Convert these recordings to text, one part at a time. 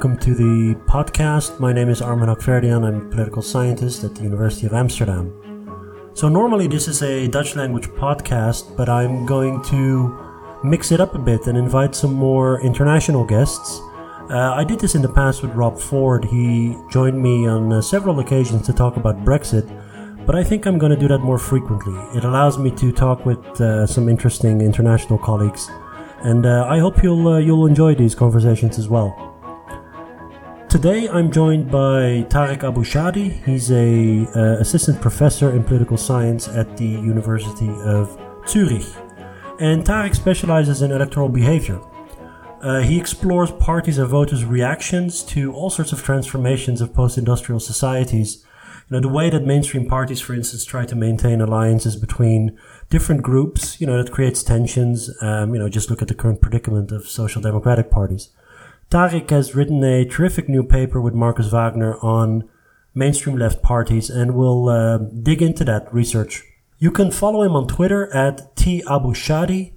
welcome to the podcast. My name is Armen Hakhverdian. I'm a political scientist at the University of Amsterdam. So, normally this is a Dutch language podcast, but I'm going to mix it up a bit and invite some more international guests. Uh, I did this in the past with Rob Ford. He joined me on uh, several occasions to talk about Brexit, but I think I'm going to do that more frequently. It allows me to talk with uh, some interesting international colleagues, and uh, I hope you'll uh, you'll enjoy these conversations as well. Today I'm joined by Tarek Abou-Chadi. He's a uh, assistant professor in political science at the University of Zurich, and Tarek specializes in electoral behavior. Uh, he explores parties' and voters' reactions to all sorts of transformations of post-industrial societies. You know, the way that mainstream parties, for instance, try to maintain alliances between different groups, you know, that creates tensions. Um, you know, just look at the current predicament of social democratic parties. Tarek has written a terrific new paper with Markus Wagner on mainstream left parties, and we'll uh, dig into that research. You can follow him on Twitter at T Abou-Chadi.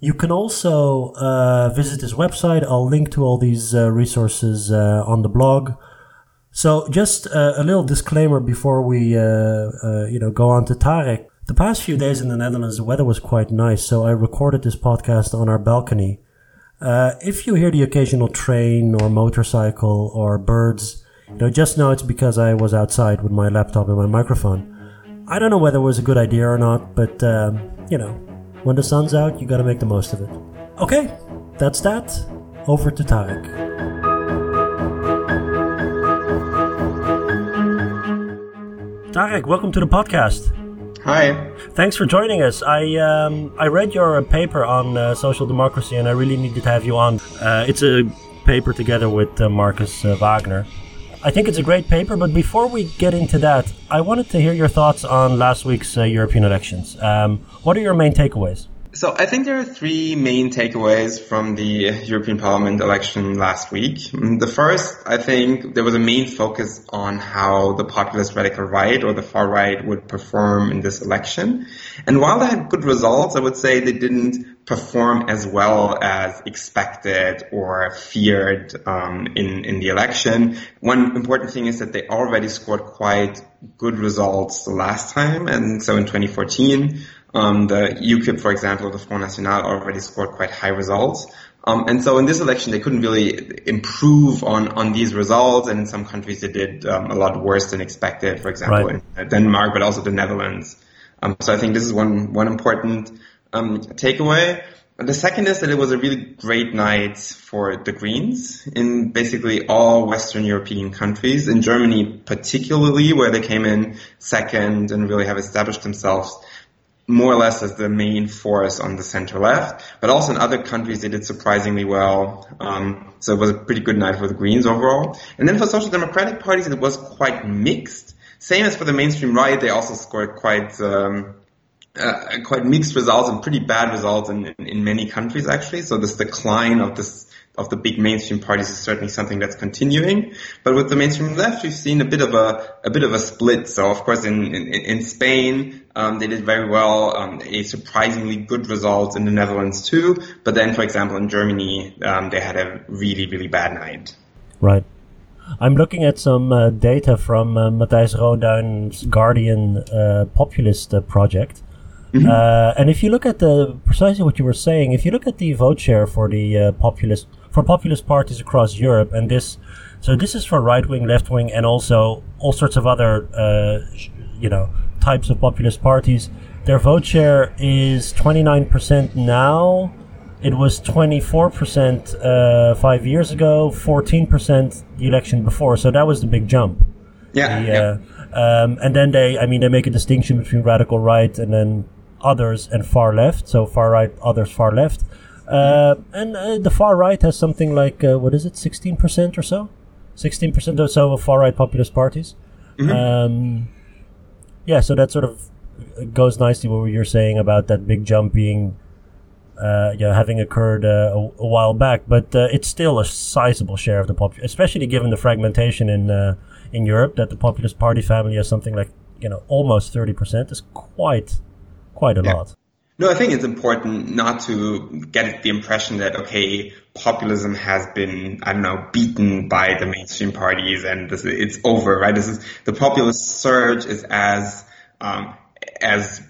You can also uh, visit his website. I'll link to all these uh, resources uh, on the blog. So, just uh, a little disclaimer before we, uh, you know, go on to Tarek. The past few days in the Netherlands, the weather was quite nice, so I recorded this podcast on our balcony. If you hear the occasional train or motorcycle or birds, you know, just know it's because I was outside with my laptop and my microphone. I don't know whether it was a good idea or not, but um, you know, when the sun's out, you gotta make the most of it. Okay, that's that. Over to Tarek. Tarek, welcome to the podcast. Hi. Thanks for joining us. I um, I read your paper on uh, social democracy, and I really needed to have you on. Uh, it's a paper together with uh, Markus uh, Wagner. I think it's a great paper, but before we get into that, I wanted to hear your thoughts on last week's uh, European elections. Um, what are your main takeaways? So I think there are three main takeaways from the European Parliament election last week. Mm, the first, I think there was a main focus on how the populist radical right or the far right would perform in this election. And while they had good results, I would say they didn't perform as well as expected or feared um, in in the election. One important thing is that they already scored quite good results the last time, and so in 2014. Um, the UKIP, for example, the Front National already scored quite high results. Um, and so in this election, they couldn't really improve on, on these results. And in some countries, they did um, a lot worse than expected, for example, right. in Denmark, but also the Netherlands. Um, so I think this is one, one important um, takeaway. The second is that it was a really great night for the Greens in basically all Western European countries. In Germany, particularly, where they came in second and really have established themselves more or less as the main force on the center left. But also in other countries, they did surprisingly well. Um, so it was a pretty good night for the Greens overall. And then for social democratic parties, it was quite mixed. Same as for the mainstream right, they also scored quite um, uh, quite mixed results and pretty bad results in, in, in many countries actually. So this decline of this of the big mainstream parties is certainly something that's continuing. But with the mainstream left, we've seen a bit of a a bit of a split. So of course, in in, in Spain, um, they did very well, um, a surprisingly good result in the Netherlands too. But then, for example, in Germany, um, they had a really really bad night. Right. I'm looking at some uh, data from uh, Matthijs Rooduijn's Guardian uh, populist uh, project. Mm-hmm. Uh, and if you look at the precisely what you were saying, if you look at the vote share for the uh, populist for populist parties across Europe, and this, so this is for right wing, left wing, and also all sorts of other, uh, you know, types of populist parties. Their vote share is 29% now. It was 24% uh, five years ago, 14% the election before. So that was the big jump. Yeah. The, yeah. Uh, um, and then they, I mean, they make a distinction between radical right and then others and far left. So far right, others, far left. Uh, and uh, the far right has something like uh, what is it, sixteen percent or so, sixteen percent or so of far right populist parties. Mm-hmm. Um, yeah, so that sort of goes nicely with what you're saying about that big jump being, uh, you know, having occurred uh, a, a, while back, but uh, it's still a sizable share of the population, especially given the fragmentation in in Europe. That the populist party family has something like you know almost thirty percent is quite quite a yeah. lot. No, I think it's important not to get the impression that, okay, populism has been, I don't know, beaten by the mainstream parties and this, it's over, right? This is, the populist surge is as, um, as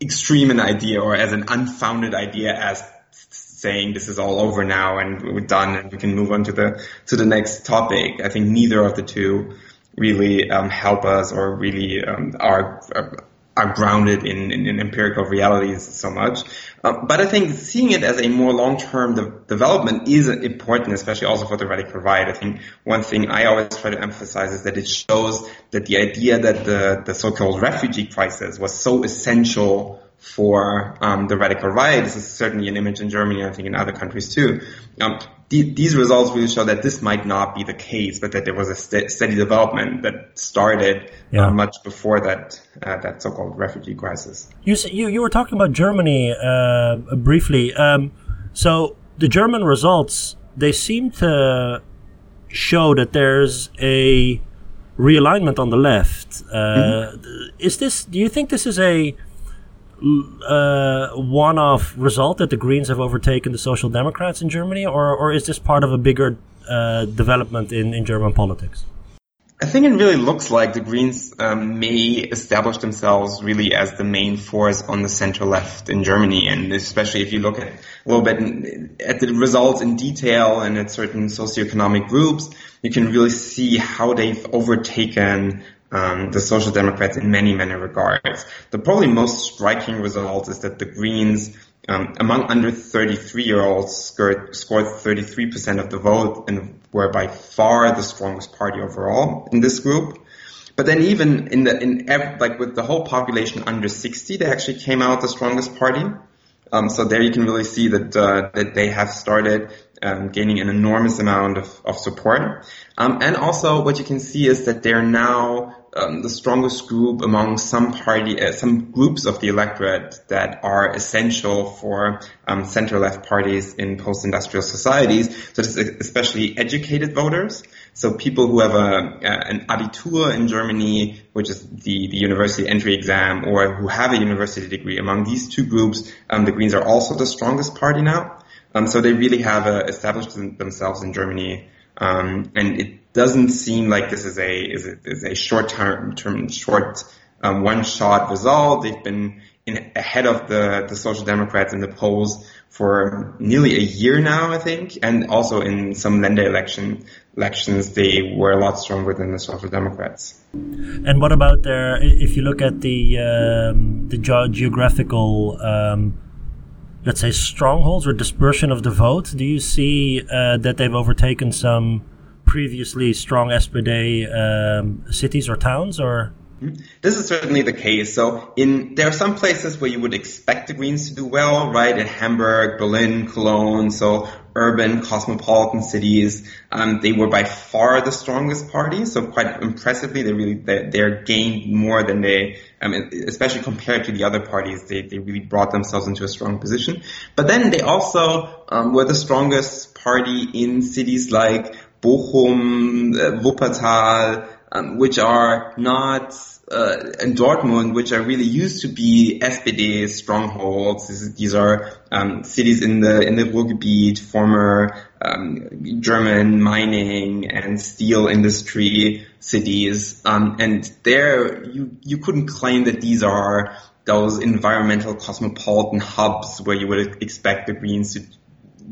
extreme an idea or as an unfounded idea as saying this is all over now and we're done and we can move on to the, to the next topic. I think neither of the two really, um, help us or really, um, are, are are grounded in, in, in, empirical realities so much. Uh, but I think seeing it as a more long-term de- development is important, especially also for the radical right. I think one thing I always try to emphasize is that it shows that the idea that the, the so-called refugee crisis was so essential for um, the radical right. This is certainly an image in Germany, I think in other countries too. Um, these results really show that this might not be the case, but that there was a st- steady development that started uh, yeah. uh, much before that uh, that so-called refugee crisis. You you, you were talking about Germany uh, briefly. Um, so the German results they seem to show that there's a realignment on the left. Uh, mm-hmm. Is this? Do you think this is a uh, one-off result that the Greens have overtaken the Social Democrats in Germany, or or is this part of a bigger uh, development in, in German politics? I think it really looks like the Greens um, may establish themselves really as the main force on the center left in Germany, and especially if you look at a little bit at the results in detail and at certain socioeconomic groups, you can really see how they've overtaken um, the Social Democrats in many, many regards. The probably most striking result is that the Greens, um, among under 33 year olds, scored, scored 33% of the vote and were by far the strongest party overall in this group. But then even in the, in every, like with the whole population under 60, they actually came out the strongest party. Um, so there you can really see that, uh, that they have started um, gaining an enormous amount of, of support. Um, and also what you can see is that they're now um, the strongest group among some party, uh, some groups of the electorate that are essential for um, center-left parties in post-industrial societies. So this is especially educated voters. So people who have a, uh, an Abitur in Germany, which is the, the university entry exam, or who have a university degree. Among these two groups, um, the Greens are also the strongest party now. Um, so they really have uh, established themselves in Germany um, and it doesn't seem like this is a is a, is a short term term short um, one shot result. They've been in, ahead of the the Social Democrats in the polls for nearly a year now, I think, and also in some Länder election elections they were a lot stronger than the Social Democrats. And what about their? If you look at the um, the geographical um, let's say, strongholds or dispersion of the vote? Do you see uh, that they've overtaken some previously strong SPD um, cities or towns, or? This is certainly the case. So in, there are some places where you would expect the Greens to do well, right? In Hamburg, Berlin, Cologne, so urban cosmopolitan cities. Um, they were by far the strongest party. So quite impressively, they really, they, they're gained more than they, especially compared to the other parties, they, they really brought themselves into a strong position. But then they also, um, were the strongest party in cities like Bochum, uh, Wuppertal, um, which are not uh, in Dortmund, which are really used to be SPD strongholds. These are um, cities in the in the Ruhrgebiet, former um, German mining and steel industry cities, um, and there you you couldn't claim that these are those environmental cosmopolitan hubs where you would expect the Greens to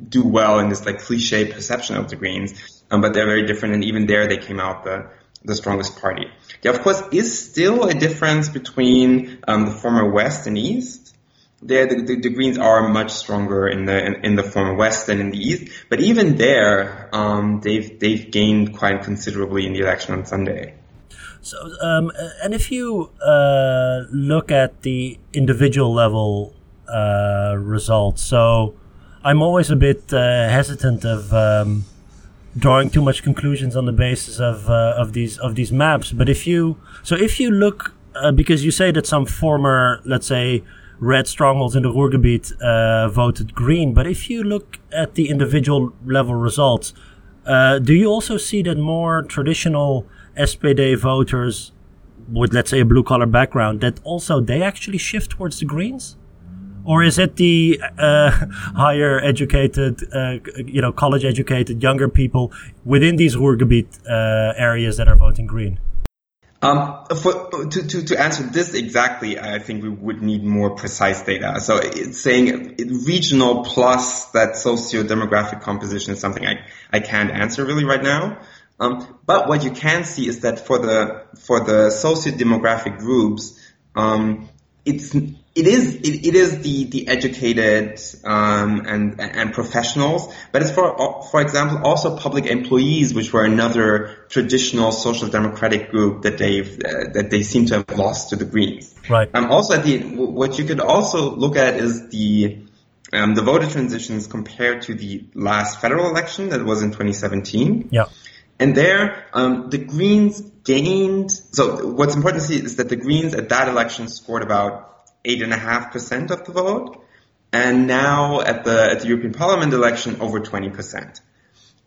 do well in this like cliche perception of the Greens. Um, but they're very different, and even there they came out the the strongest party. There, of course, is still a difference between um, the former West and East. There, the, the, the, Greens are much stronger in the in, in, the former West than in the East. But even there, um, they've they've gained quite considerably in the election on Sunday. So, um, and if you uh, look at the individual level uh, results, so I'm always a bit uh, hesitant of um, drawing too much conclusions on the basis of uh, of these of these maps. But if you so if you look uh, because you say that some former let's say red strongholds in the Ruhrgebiet uh, voted green, but if you look at the individual level results, uh, do you also see that more traditional SPD voters with let's say a blue collar background that also they actually shift towards the greens? Or is it the uh, higher educated, uh, you know, college educated younger people within these Ruhrgebiet uh, areas that are voting green? Um, for, to, to, to answer this exactly, I think we would need more precise data. So it's saying regional plus that socio-demographic composition is something I, I can't answer really right now. Um, but what you can see is that for the, for the socio-demographic groups, um, it's it is it, it is the the educated um, and and professionals, but it's for for example also public employees, which were another traditional social democratic group that they've uh, that they seem to have lost to the Greens. Right. Um, also, at the what you could also look at is the um, the voter transitions compared to the last federal election that was in 2017. Yeah. And there, um, the Greens gained. So what's important to see is that the Greens at that election scored about eight and a half percent of the vote, and now at the at the European Parliament election over twenty percent.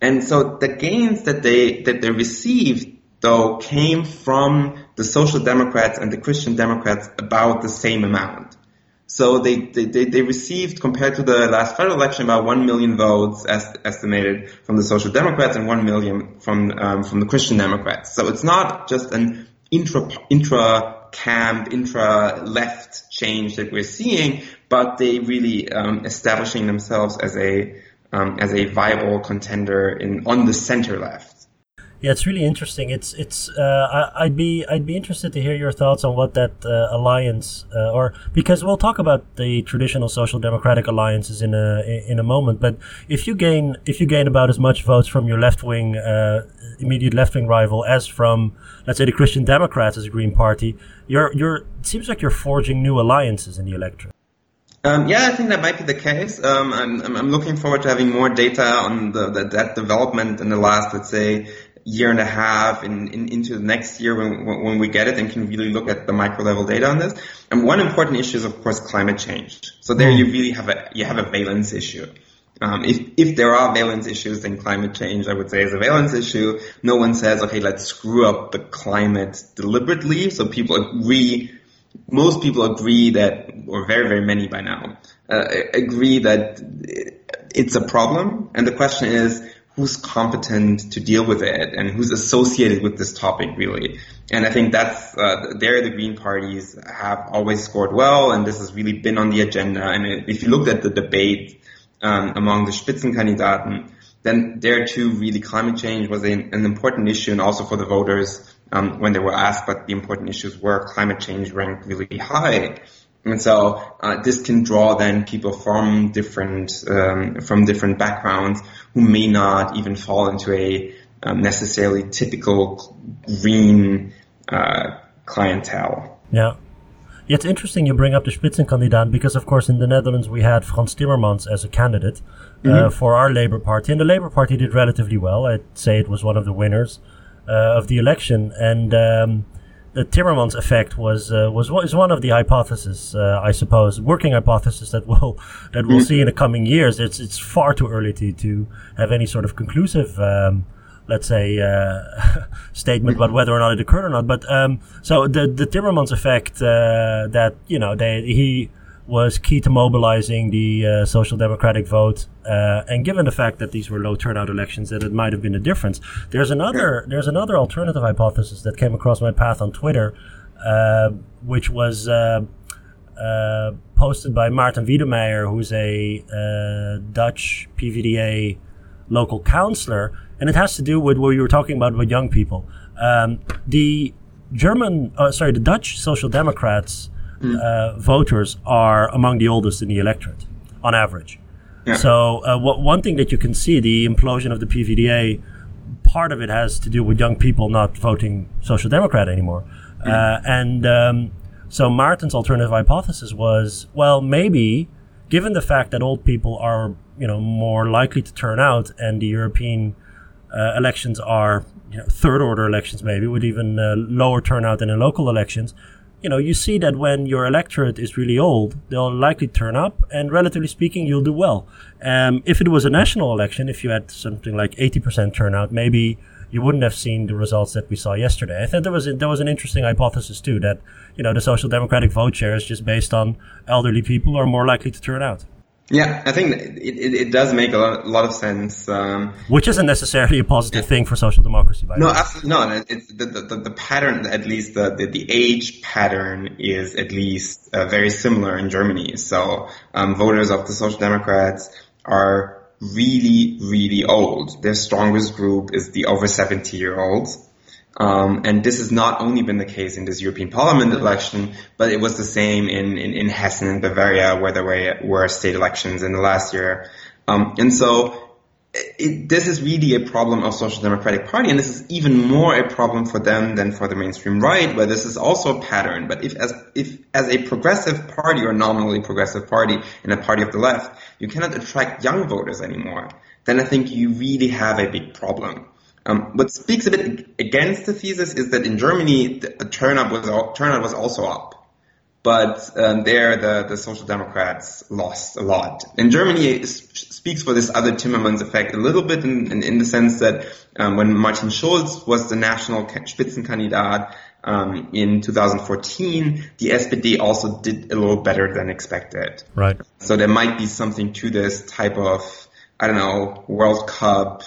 And so the gains that they that they received though came from the Social Democrats and the Christian Democrats about the same amount. So they, they, they, received, compared to the last federal election, about 1 million votes as, estimated from the Social Democrats and 1 million from, um, from the Christian Democrats. So it's not just an intra, intra camp, intra-left change that we're seeing, but they really um, establishing themselves as a um, as a viable contender in on the center left. Yeah, it's really interesting. It's it's. Uh, I, would be I'd be interested to hear your thoughts on what that uh, alliance uh, or because we'll talk about the traditional social democratic alliances in a in a moment. But if you gain if you gain about as much votes from your left wing uh, immediate left wing rival as from let's say the Christian Democrats as a Green Party, you're you're it seems like you're forging new alliances in the electorate. Um, yeah, I think that might be the case. Um, I'm, I'm, looking forward to having more data on the, the, that development in the last, let's say, year and a half in, in, into the next year when, when we get it and can really look at the micro level data on this. And one important issue is, of course, climate change. So there you really have a, you have a valence issue. Um, if, if there are valence issues, then climate change, I would say, is a valence issue. No one says, okay, let's screw up the climate deliberately. So people agree, most people agree that, or very, very many by now, uh, agree that it's a problem. And the question is, who's competent to deal with it and who's associated with this topic really. And I think that's, uh, there the Green parties have always scored well and this has really been on the agenda. And if you looked at the debate um, among the Spitzenkandidaten, then there too, really climate change was an, an important issue, and also for the voters um, when they were asked what the important issues were, climate change ranked really high. And so uh, this can draw then people from different um, from different backgrounds who may not even fall into a um, necessarily typical green uh, clientele. Yeah. Yeah, it's interesting you bring up the Spitzenkandidat because, of course, in the Netherlands we had Frans Timmermans as a candidate uh, mm-hmm. for our Labour Party, and the Labour Party did relatively well. I'd say it was one of the winners uh, of the election, and um, the Timmermans effect was uh, was is one of the hypotheses, uh, I suppose, working hypothesis that we'll that we'll mm-hmm. see in the coming years. It's it's far too early to to have any sort of conclusive um, let's say, uh, statement about whether or not it occurred or not. But um, so the the Timmermans effect uh, that you know they he was key to mobilizing the uh, social democratic vote, uh, and given the fact that these were low turnout elections, that it might have been a difference. There's another there's another alternative hypothesis that came across my path on Twitter, uh, which was. Uh, posted by Maarten Wiedemeyer, who's a Dutch PVDA local councillor, and it has to do with what you were talking about with young people. Um, the German, uh, sorry, the Dutch Social Democrats mm. uh, voters are among the oldest in the electorate, on average. Yeah. So, uh, what, one thing that you can see, the implosion of the PVDA, part of it has to do with young people not voting Social Democrat anymore. Mm. and um, so, Martin's alternative hypothesis was, well, maybe, given the fact that old people are, you know, more likely to turn out, and the European uh, elections are you know, third order elections, maybe with even uh, lower turnout than in local elections. You know, you see that when your electorate is really old, they'll likely turn up, and relatively speaking, you'll do well. Um, if it was a national election, if you had something like 80% turnout, maybe you wouldn't have seen the results that we saw yesterday. I think there was a, there was an interesting hypothesis too that you know the social democratic vote share is just based on elderly people are more likely to turn out. Yeah, I think it, it, it does make a lot, a lot of sense. Um, Which isn't necessarily a positive thing for social democracy, by no, the way. absolutely not. It's the, the, the pattern, at least the, the, the age pattern is at least uh, very similar in Germany. So um, voters of the Social Democrats are really, really old. Their strongest group is the over 70 year olds. Um, and this has not only been the case in this European Parliament election, but it was the same in, in, in Hessen and Bavaria, where there were, were state elections in the last year. Um, and so it, this is really a problem of Social Democratic Party, and this is even more a problem for them than for the mainstream right, where this is also a pattern. But if as if as a progressive party or nominally progressive party and a party of the left, you cannot attract young voters anymore, then I think you really have a big problem. Um, what speaks a bit against the thesis is that in Germany the turnout was turnout was also up, but um, there the, the Social Democrats lost a lot. And Germany, speaks for this other Timmermans effect a little bit in, in, in the sense that um, when Martin Schulz was the national Spitzenkandidat um, in 2014, the SPD also did a little better than expected. Right. So there might be something to this type of I don't know World Cup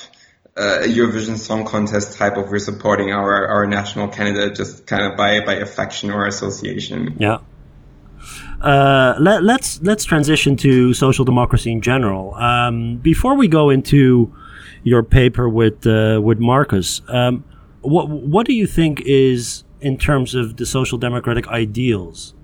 uh, Eurovision Song Contest type of we're supporting our, our national candidate just kind of by, by affection or association. Yeah. Uh, let, let's let's transition to social democracy in general. Um, before we go into your paper with uh, with Markus, um, what what do you think is in terms of the social democratic ideals?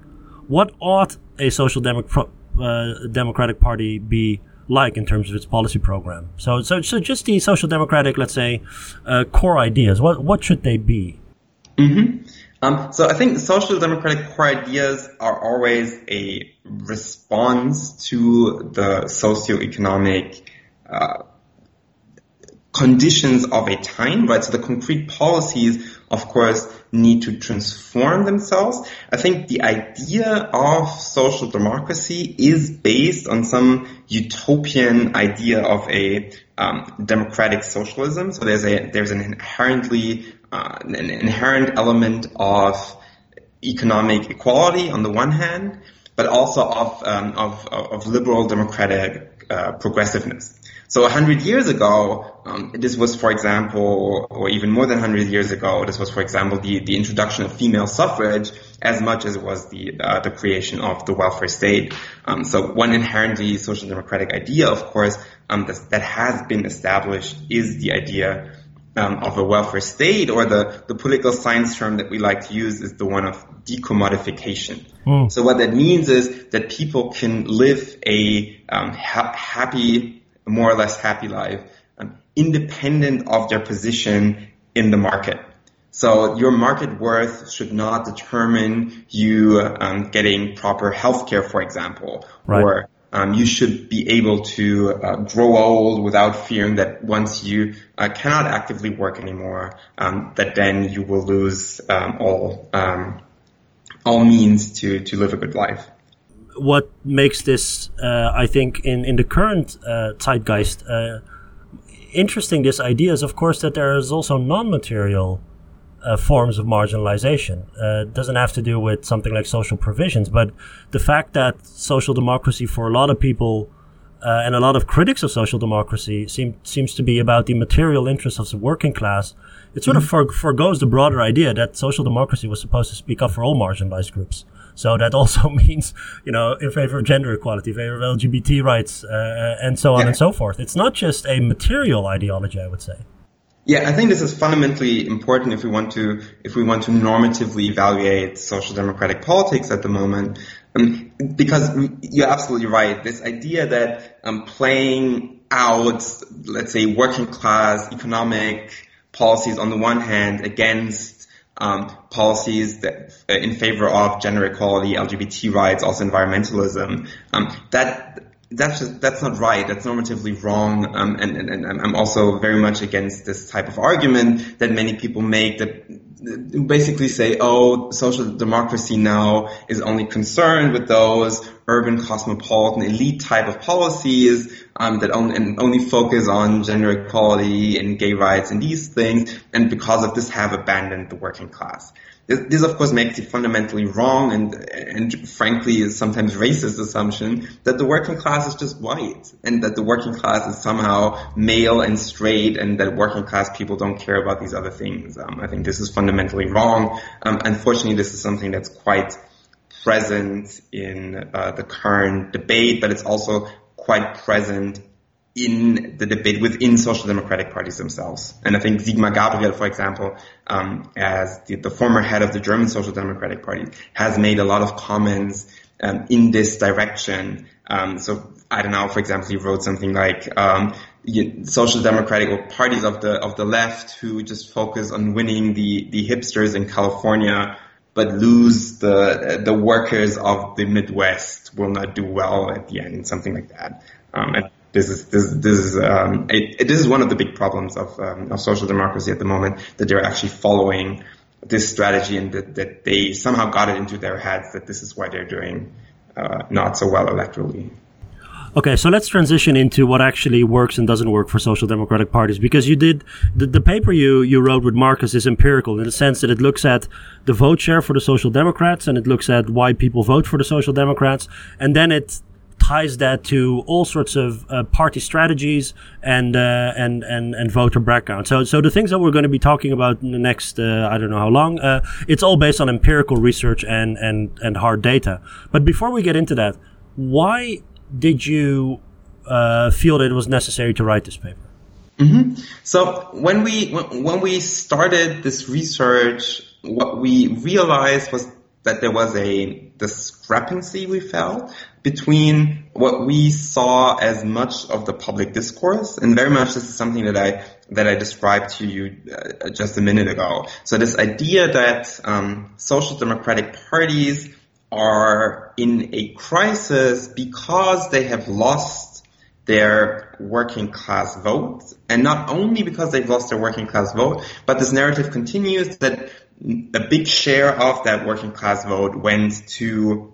What ought a social democ- uh, democratic party be like in terms of its policy program? So so so just the social democratic, let's say, uh, core ideas. What what should they be? Mm-hmm. Um, so I think social democratic core ideas are always a response to the socioeconomic uh, conditions of a time, right? So the concrete policies, of course, need to transform themselves. I think the idea of social democracy is based on some utopian idea of a um, democratic socialism. So there's a there's an inherently uh, an inherent element of economic equality on the one hand, but also of um, of, of liberal democratic uh, progressiveness. So a hundred years ago, um, this was, for example, or even more than hundred years ago, this was, for example, the, the introduction of female suffrage as much as it was the uh, the creation of the welfare state. Um, so one inherently social democratic idea, of course, um, that, that has been established is the idea um, of a welfare state, or the, the political science term that we like to use is the one of decommodification. Mm. So what that means is that people can live a um, ha- happy, more or less happy life, um, independent of their position in the market. So your market worth should not determine you um, getting proper health care, for example, right. or um, you should be able to uh, grow old without fearing that once you uh, cannot actively work anymore, um, that then you will lose um, all um, all means to to live a good life. What makes this, uh, I think, in in the current uh, zeitgeist uh, interesting, this idea is, of course, that there is also non-material uh, forms of marginalization. Uh, it doesn't have to do with something like social provisions, but the fact that social democracy for a lot of people uh, and a lot of critics of social democracy seem, seems to be about the material interests of the working class. It sort mm-hmm. of for, forgoes the broader idea that social democracy was supposed to speak up for all marginalized groups. So that also means, you know, in favor of gender equality, in favor of LGBT rights, uh, and so on yeah. and so forth. It's not just a material ideology, I would say. Yeah, I think this is fundamentally important if we want to if we want to normatively evaluate social democratic politics at the moment, um, because you're absolutely right. This idea that um, playing out, let's say, working class economic policies on the one hand against um, policies that uh, in favor of gender equality, LGBT rights, also environmentalism, um, that that's just that's not right. That's normatively wrong, um, and, and, and I'm also very much against this type of argument that many people make that basically say, "Oh, social democracy now is only concerned with those urban cosmopolitan elite type of policies um, that only, and only focus on gender equality and gay rights and these things, and because of this have abandoned the working class. This, of course makes the fundamentally wrong and, and frankly sometimes racist assumption that the working class is just white and that the working class is somehow male and straight and that working class people don't care about these other things. Um, I think this is fundamentally wrong. Um, unfortunately, this is something that's quite present in uh, the current debate, but it's also quite present in the debate within social democratic parties themselves. And I think Sigmar Gabriel, for example, um, as the, the, former head of the German Social Democratic Party, has made a lot of comments um, in this direction. Um, so I don't know, for example, he wrote something like um, social democratic or parties of the of the left who just focus on winning the the hipsters in California but lose the the workers of the Midwest will not do well at the end, something like that. Um, and this is this this is um, it, it, this is one of the big problems of um, of social democracy at the moment that they're actually following this strategy and that, that they somehow got it into their heads that this is why they're doing uh, not so well electorally. Okay, so let's transition into what actually works and doesn't work for social democratic parties because you did the, the paper you, you wrote with Markus is empirical in the sense that it looks at the vote share for the social democrats and it looks at why people vote for the social democrats and then it ties that to all sorts of uh, party strategies and uh, and and and voter background. So so the things that we're going to be talking about in the next uh, I don't know how long, uh, it's all based on empirical research and and and hard data. But before we get into that, why did you uh, feel that it was necessary to write this paper? Mm-hmm. So when we when we started this research, what we realized was that there was a discrepancy we felt between what we saw as much of the public discourse, and very much this is something that I that I described to you uh, just a minute ago. So this idea that um, social democratic parties are in a crisis because they have lost their working class vote. And not only because they've lost their working class vote, but this narrative continues that a big share of that working class vote went to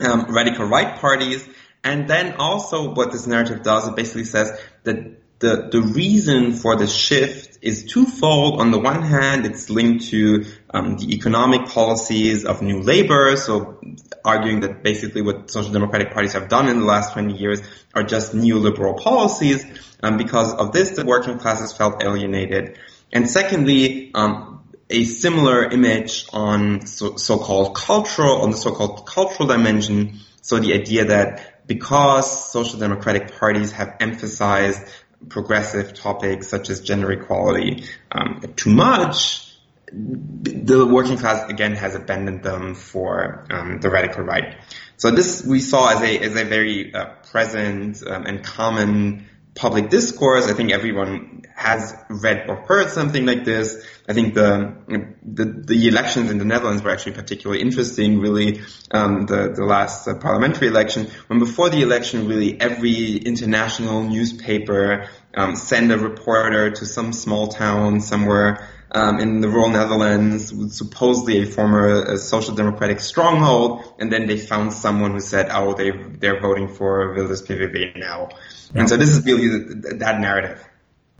um, radical right parties. And then also what this narrative does, it basically says that the, the reason for the shift is twofold. On the one hand, it's linked to um, the economic policies of new labor, so arguing that basically what social democratic parties have done in the last 20 years are just neoliberal policies. Um, because of this, the working classes felt alienated. And secondly, um, a similar image on so, so-called cultural, on the so-called cultural dimension. So the idea that because social democratic parties have emphasized progressive topics such as gender equality um, too much, the working class again has abandoned them for um, the radical right. So this we saw as a as a very uh, present um, and common public discourse. I think everyone has read or heard something like this. I think the the, the elections in the Netherlands were actually particularly interesting. Really, um, the the last uh, parliamentary election, when before the election, really every international newspaper um, sent a reporter to some small town somewhere um, in the rural Netherlands, supposedly a former uh, social democratic stronghold, and then they found someone who said, "Oh, they they're voting for Wilders PVV now," yeah. and so this is really the, that narrative.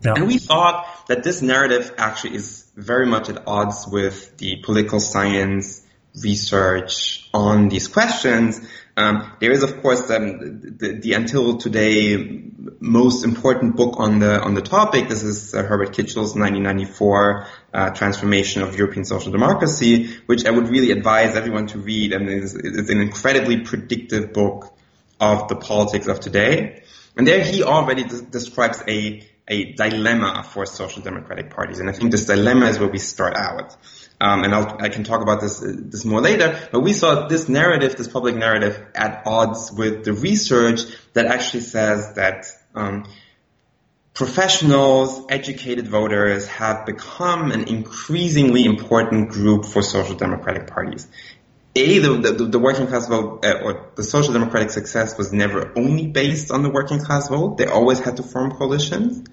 Yeah. And we thought that this narrative actually is very much at odds with the political science research on these questions. Um, there is, of course, um, the, the, until today most important book on the on the topic. This is uh, Herbert Kitschelt's 1994 uh, Transformation of European Social Democracy, which I would really advise everyone to read. And it's, it's an incredibly predictive book of the politics of today. And there he already describes a a dilemma for social democratic parties. And I think this dilemma is where we start out. Um, and I'll, i can talk about this this more later. But we saw this narrative, this public narrative, at odds with the research that actually says that um, professionals, educated voters have become an increasingly important group for social democratic parties. A, the, the, the working class vote, uh, or the social democratic success was never only based on the working class vote. They always had to form coalitions.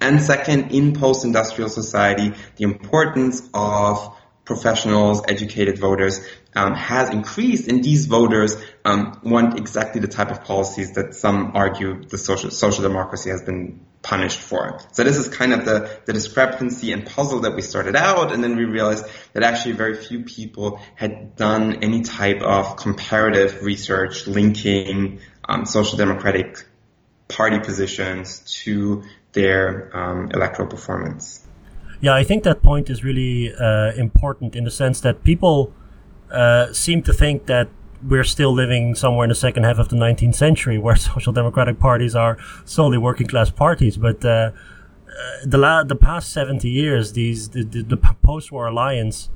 And second, in post-industrial society, the importance of professionals, educated voters um, has increased, and these voters um, want exactly the type of policies that some argue the social social democracy has been punished for. So this is kind of the, the discrepancy and puzzle that we started out, and then we realized that actually very few people had done any type of comparative research linking um, social democratic party positions to their um, electoral performance. Yeah, I think that point is really uh, important in the sense that people uh, seem to think that we're still living somewhere in the second half of the 19th century where social democratic parties are solely working class parties. But uh, uh, the la- the past 70 years, these the, the, the post war alliance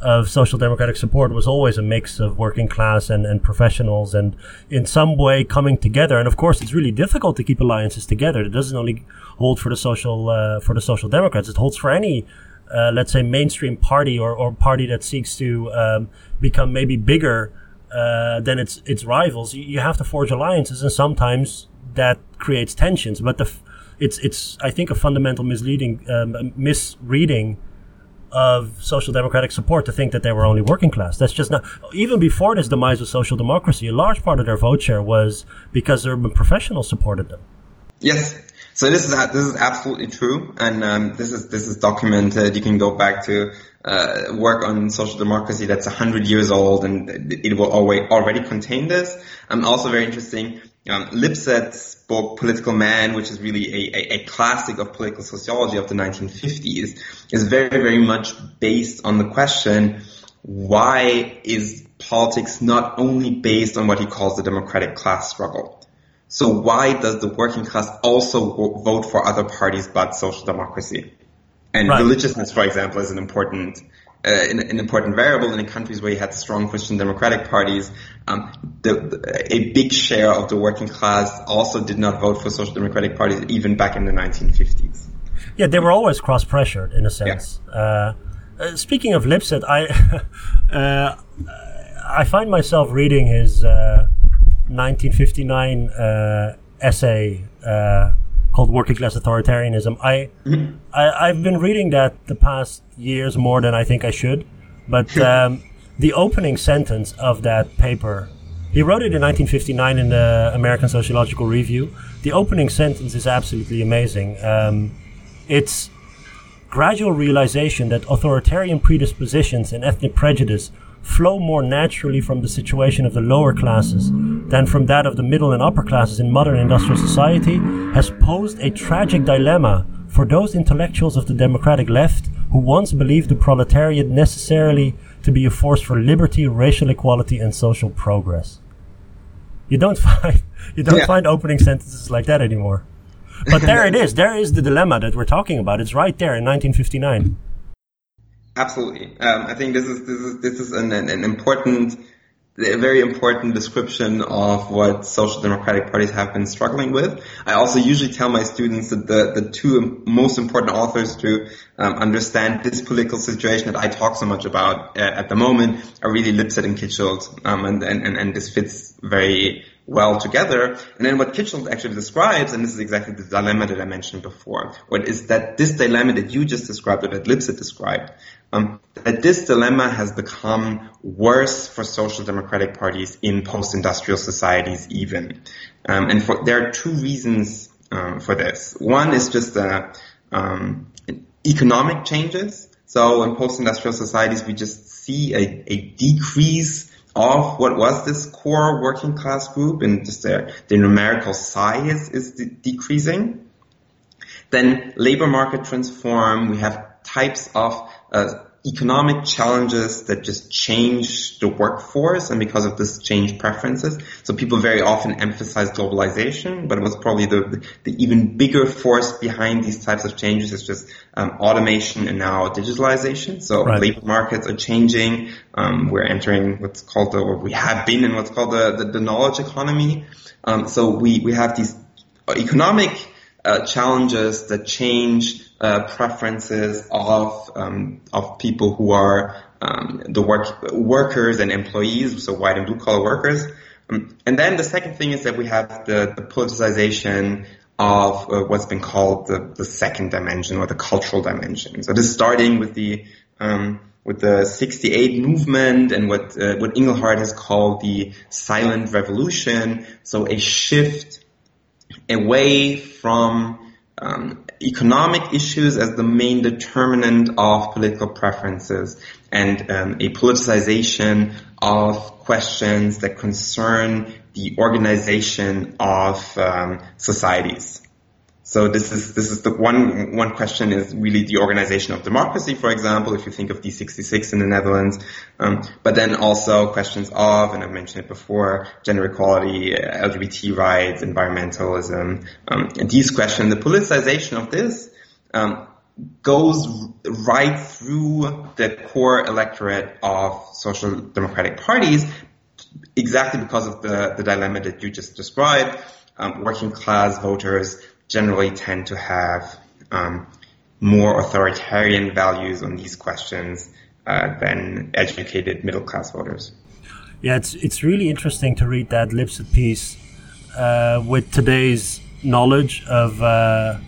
of social democratic support was always a mix of working class and, and professionals and in some way coming together. And of course, it's really difficult to keep alliances together. It doesn't only hold for the social, uh, for the social democrats. It holds for any, uh, let's say mainstream party or, or party that seeks to, um, become maybe bigger, uh, than its, its rivals. You, you have to forge alliances and sometimes that creates tensions, but the, f- it's, it's, I think a fundamental misleading, um, misreading of social democratic support to think that they were only working class. That's just not, even before this demise of social democracy, a large part of their vote share was because urban professionals supported them. Yes. So this is, this is absolutely true. And, um, this is, this is documented. You can go back to, uh, work on social democracy that's 100 years old and it will always, already contain this. Um, also very interesting. Um, Lipset's book Political Man, which is really a, a, a, classic of political sociology of the 1950s, is very, very much based on the question, why is politics not only based on what he calls the democratic class struggle? So why does the working class also vote for other parties but social democracy? And right. religiousness, for example, is an important uh, an, an, important variable in countries where you had strong Christian democratic parties. Um, the, the, a big share of the working class also did not vote for social democratic parties even back in the 1950s. Yeah, they were always cross pressured in a sense. Yeah. Uh, uh, speaking of Lipset, I uh, I find myself reading his 1959 uh, essay called Working Class Authoritarianism. I, mm-hmm. I have been reading that the past years more than I think I should, but um, the opening sentence of that paper. He wrote it in 1959 in the American Sociological Review. The opening sentence is absolutely amazing. Um, it's gradual realization that authoritarian predispositions and ethnic prejudice flow more naturally from the situation of the lower classes than from that of the middle and upper classes in modern industrial society has posed a tragic dilemma for those intellectuals of the democratic left who once believed the proletariat necessarily to be a force for liberty, racial equality, and social progress. You don't find you don't yeah. find opening sentences like that anymore. But there it is. There is the dilemma that we're talking about. It's right there in 1959. Absolutely. Um, I think this is this is this is an, an, important, a very important description of what social democratic parties have been struggling with. I also usually tell my students that the the two most important authors to um, understand this political situation that I talk so much about at, at the moment are really Lipset and Kitschelt, um, and, and and this fits very well together. And then what Kitschelt actually describes, and this is exactly the dilemma that I mentioned before, what is that this dilemma that you just described or that Lipset described, um, that this dilemma has become worse for social democratic parties in post-industrial societies even. Um, and for, there are two reasons um, for this. One is just uh, economic changes. So in post-industrial societies, we just see a, a decrease of what was this core working class group and just their, their numerical size is de- decreasing. Then labor market transform. We have types of uh, economic challenges that just change the workforce and because of this change preferences. So people very often emphasize globalization, but it was probably the, the even bigger force behind these types of changes is just um, automation and now digitalization. So right. labor markets are changing. Um, we're entering what's called the, or we have been in what's called the, the, the knowledge economy. Um, so we, we have these economic uh, challenges that change uh, preferences of um, of people who are um, the work workers and employees, so white and blue collar workers. Um, and then the second thing is that we have the, the politicization of uh, what's been called the, the second dimension or the cultural dimension. So this is starting with the um, with the 68 movement and what, uh, what Inglehart has called the silent revolution. So a shift away from um, economic issues as the main determinant of political preferences and um, a politicization of questions that concern the organization of um, societies. So this is this is the one one question is really the organization of democracy, for example, if you think of D66 in the Netherlands, um, but then also questions of, and I mentioned it before, gender equality, LGBT rights, environmentalism, um, and these questions, the politicization of this um, goes right through the core electorate of social democratic parties, exactly because of the the dilemma that you just described. Um, working class voters generally tend to have um, more authoritarian values on these questions uh, than educated middle class voters. Yeah, it's it's really interesting to read that Lipset piece uh, with today's knowledge of uh,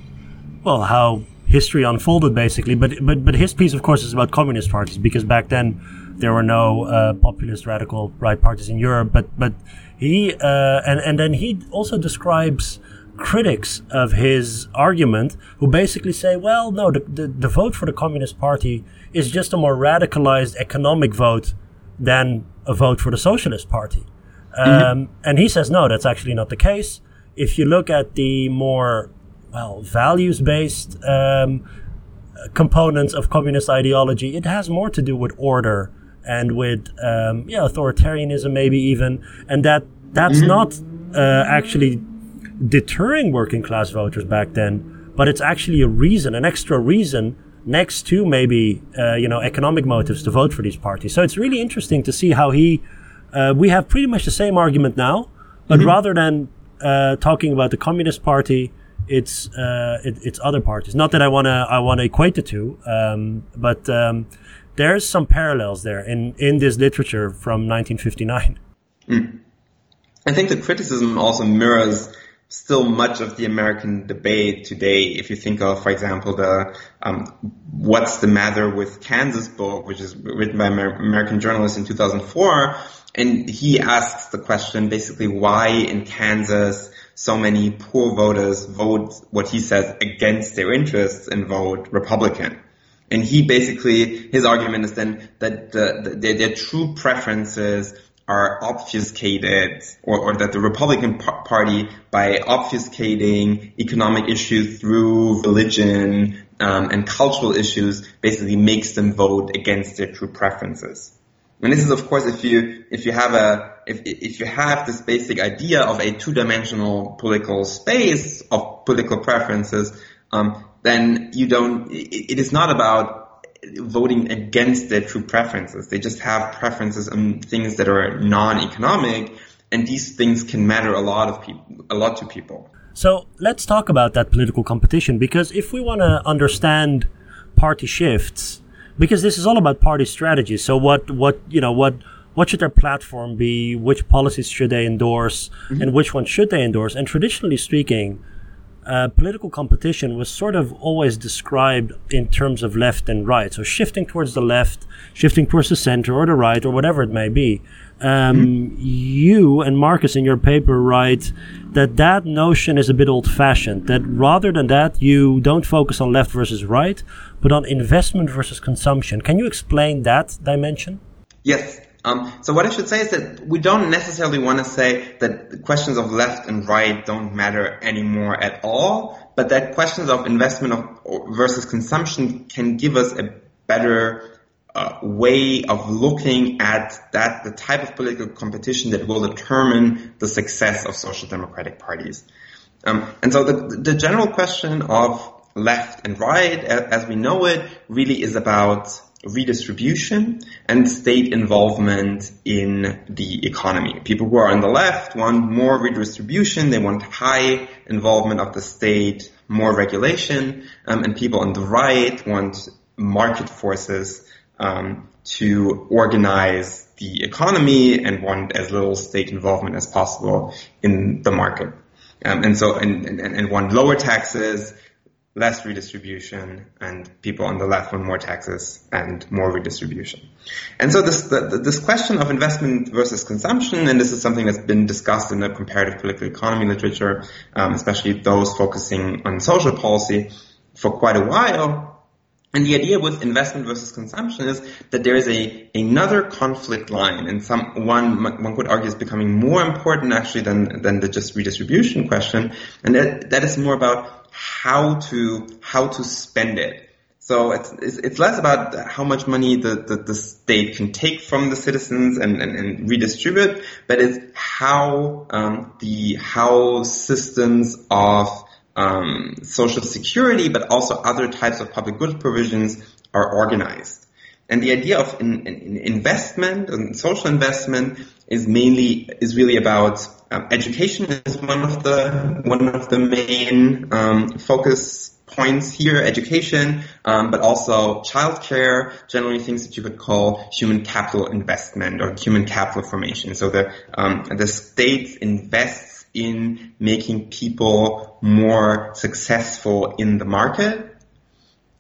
well how history unfolded basically. But but but his piece, of course, is about communist parties because back then there were no uh, populist radical right parties in Europe. But but he uh, and and then he also describes critics of his argument who basically say, well, no, the, the, the, vote for the Communist Party is just a more radicalized economic vote than a vote for the Socialist Party. Mm-hmm. Um, and he says, no, that's actually not the case. If you look at the more, well, values based um, components of communist ideology, it has more to do with order and with um, yeah, authoritarianism, maybe even. And that that's mm-hmm. not uh, actually deterring working class voters back then, but it's actually a reason, an extra reason next to maybe uh, you know economic motives to vote for these parties. So it's really interesting to see how he. Uh, we have pretty much the same argument now, but mm-hmm. rather than uh, talking about the Communist Party, it's uh, it, it's other parties. Not that I wanna I wanna equate the two, um, but um, there's some parallels there in in this literature from 1959. Mm. I think the criticism also mirrors still much of the American debate today. If you think of, for example, the um, "What's the Matter with Kansas" book, which is written by an American journalist in 2004, and he asks the question basically why in Kansas so many poor voters vote what he says against their interests and vote Republican. And he basically, his argument is then that the, the, their, their true preferences are obfuscated or, or that the Republican Party by obfuscating economic issues through religion um, and cultural issues basically makes them vote against their true preferences. And this is of course if you if you have a if if you have this basic idea of a two-dimensional political space of political preferences, um, then you don't. It, it is not about voting against their true preferences. They just have preferences on things that are non-economic, and these things can matter a lot of people, a lot to people. So let's talk about that political competition because if we want to understand party shifts, because this is all about party strategy. So what, what, you know, what, what should their platform be? Which policies should they endorse? Mm-hmm. And which ones should they endorse? And traditionally speaking, uh, political competition was sort of always described in terms of left and right. So shifting towards the left, shifting towards the center or the right or whatever it may be. Um, mm-hmm. You and Markus in your paper write that that notion is a bit old fashioned. That rather than that, you don't focus on left versus right, but on investment versus consumption. Can you explain that dimension? Yes. Um, so what I should say is that we don't necessarily want to say that questions of left and right don't matter anymore at all, but that questions of investment of, versus consumption can give us a better uh, way of looking at that the type of political competition that will determine the success of social democratic parties. Um, and so the, the general question of left and right, as we know it, really is about redistribution and state involvement in the economy. People who are on the left want more redistribution, they want high involvement of the state, more regulation, um, and people on the right want market forces um, to organize the economy and want as little state involvement as possible in the market. Um, and so, and, and, and want lower taxes, less redistribution, and people on the left want more taxes and more redistribution. And so this the, this question of investment versus consumption, and this is something that's been discussed in the comparative political economy literature, um, especially those focusing on social policy, for quite a while. And the idea with investment versus consumption is that there is a another conflict line, and some one one could argue is becoming more important actually than than the just redistribution question, and that that is more about how to how to spend it. So it's it's, less about how much money the, the, the, state can take from the citizens and, and, and redistribute, but it's how um, the how systems of um, social security, but also other types of public goods provisions are organized. And the idea of in, in investment and social investment is mainly is really about um, education is one of the one of the main um, focus points here, education, um, but also childcare, generally things that you could call human capital investment or human capital formation. So the um, the state invests in making people more successful in the market,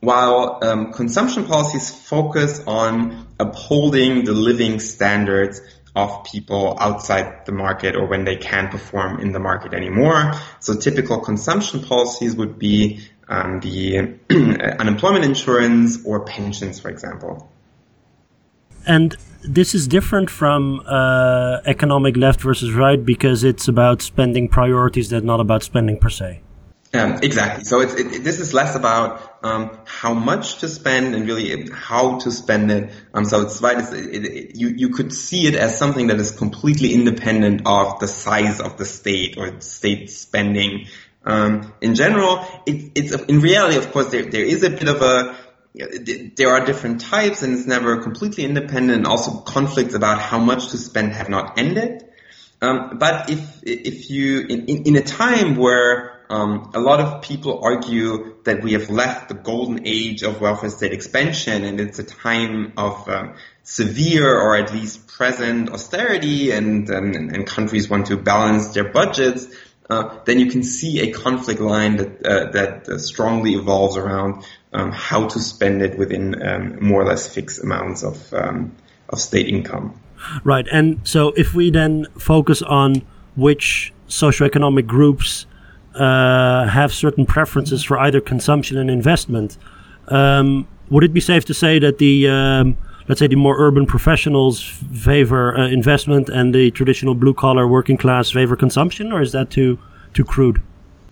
while um, consumption policies focus on upholding the living standards of people outside the market or when they can't perform in the market anymore. So typical consumption policies would be um, the unemployment insurance or pensions, for example. And this is different from uh, economic left versus right because it's about spending priorities that's not about spending per se. Um, exactly. So it's, it, this is less about um, how much to spend and really how to spend it. Um, so it's right. It's, it, you you could see it as something that is completely independent of the size of the state or state spending. Um, in general, it, it's in reality, of course, there there is a bit of a there are different types and it's never completely independent. Also, conflicts about how much to spend have not ended. Um, but if if you in, in a time where um, a lot of people argue that we have left the golden age of welfare state expansion and it's a time of um, severe or at least present austerity and, um, and countries want to balance their budgets, uh, then you can see a conflict line that, uh, that uh, strongly evolves around um, how to spend it within um, more or less fixed amounts of, um, of state income. Right. And so if we then focus on which socioeconomic groups have certain preferences for either consumption and investment. Um, would it be safe to say that the um, let's say the more urban professionals favor uh, investment and the traditional blue collar working class favor consumption, or is that too too crude?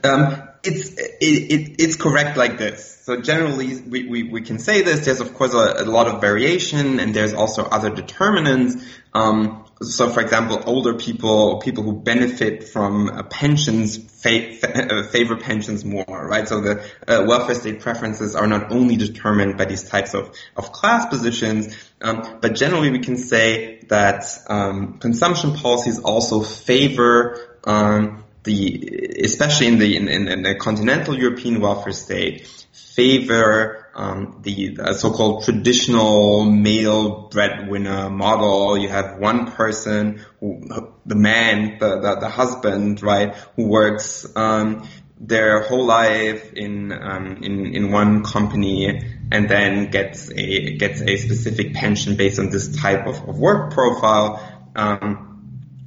Um, it's it, it, it's correct like this. So generally, we, we, we can say this. There's of course a, a lot of variation, and there's also other determinants. Um, so for example, older people, or people who benefit from uh, pensions fa- fa- uh, favor pensions more, right? So the uh, welfare state preferences are not only determined by these types of, of class positions, um, but generally we can say that um, consumption policies also favor um, the, especially in the in, in the continental European welfare state, favor um, the uh, so-called traditional male breadwinner model. You have one person, who, the man, the, the, the husband, right, who works um, their whole life in um, in in one company and then gets a gets a specific pension based on this type of, of work profile. Um,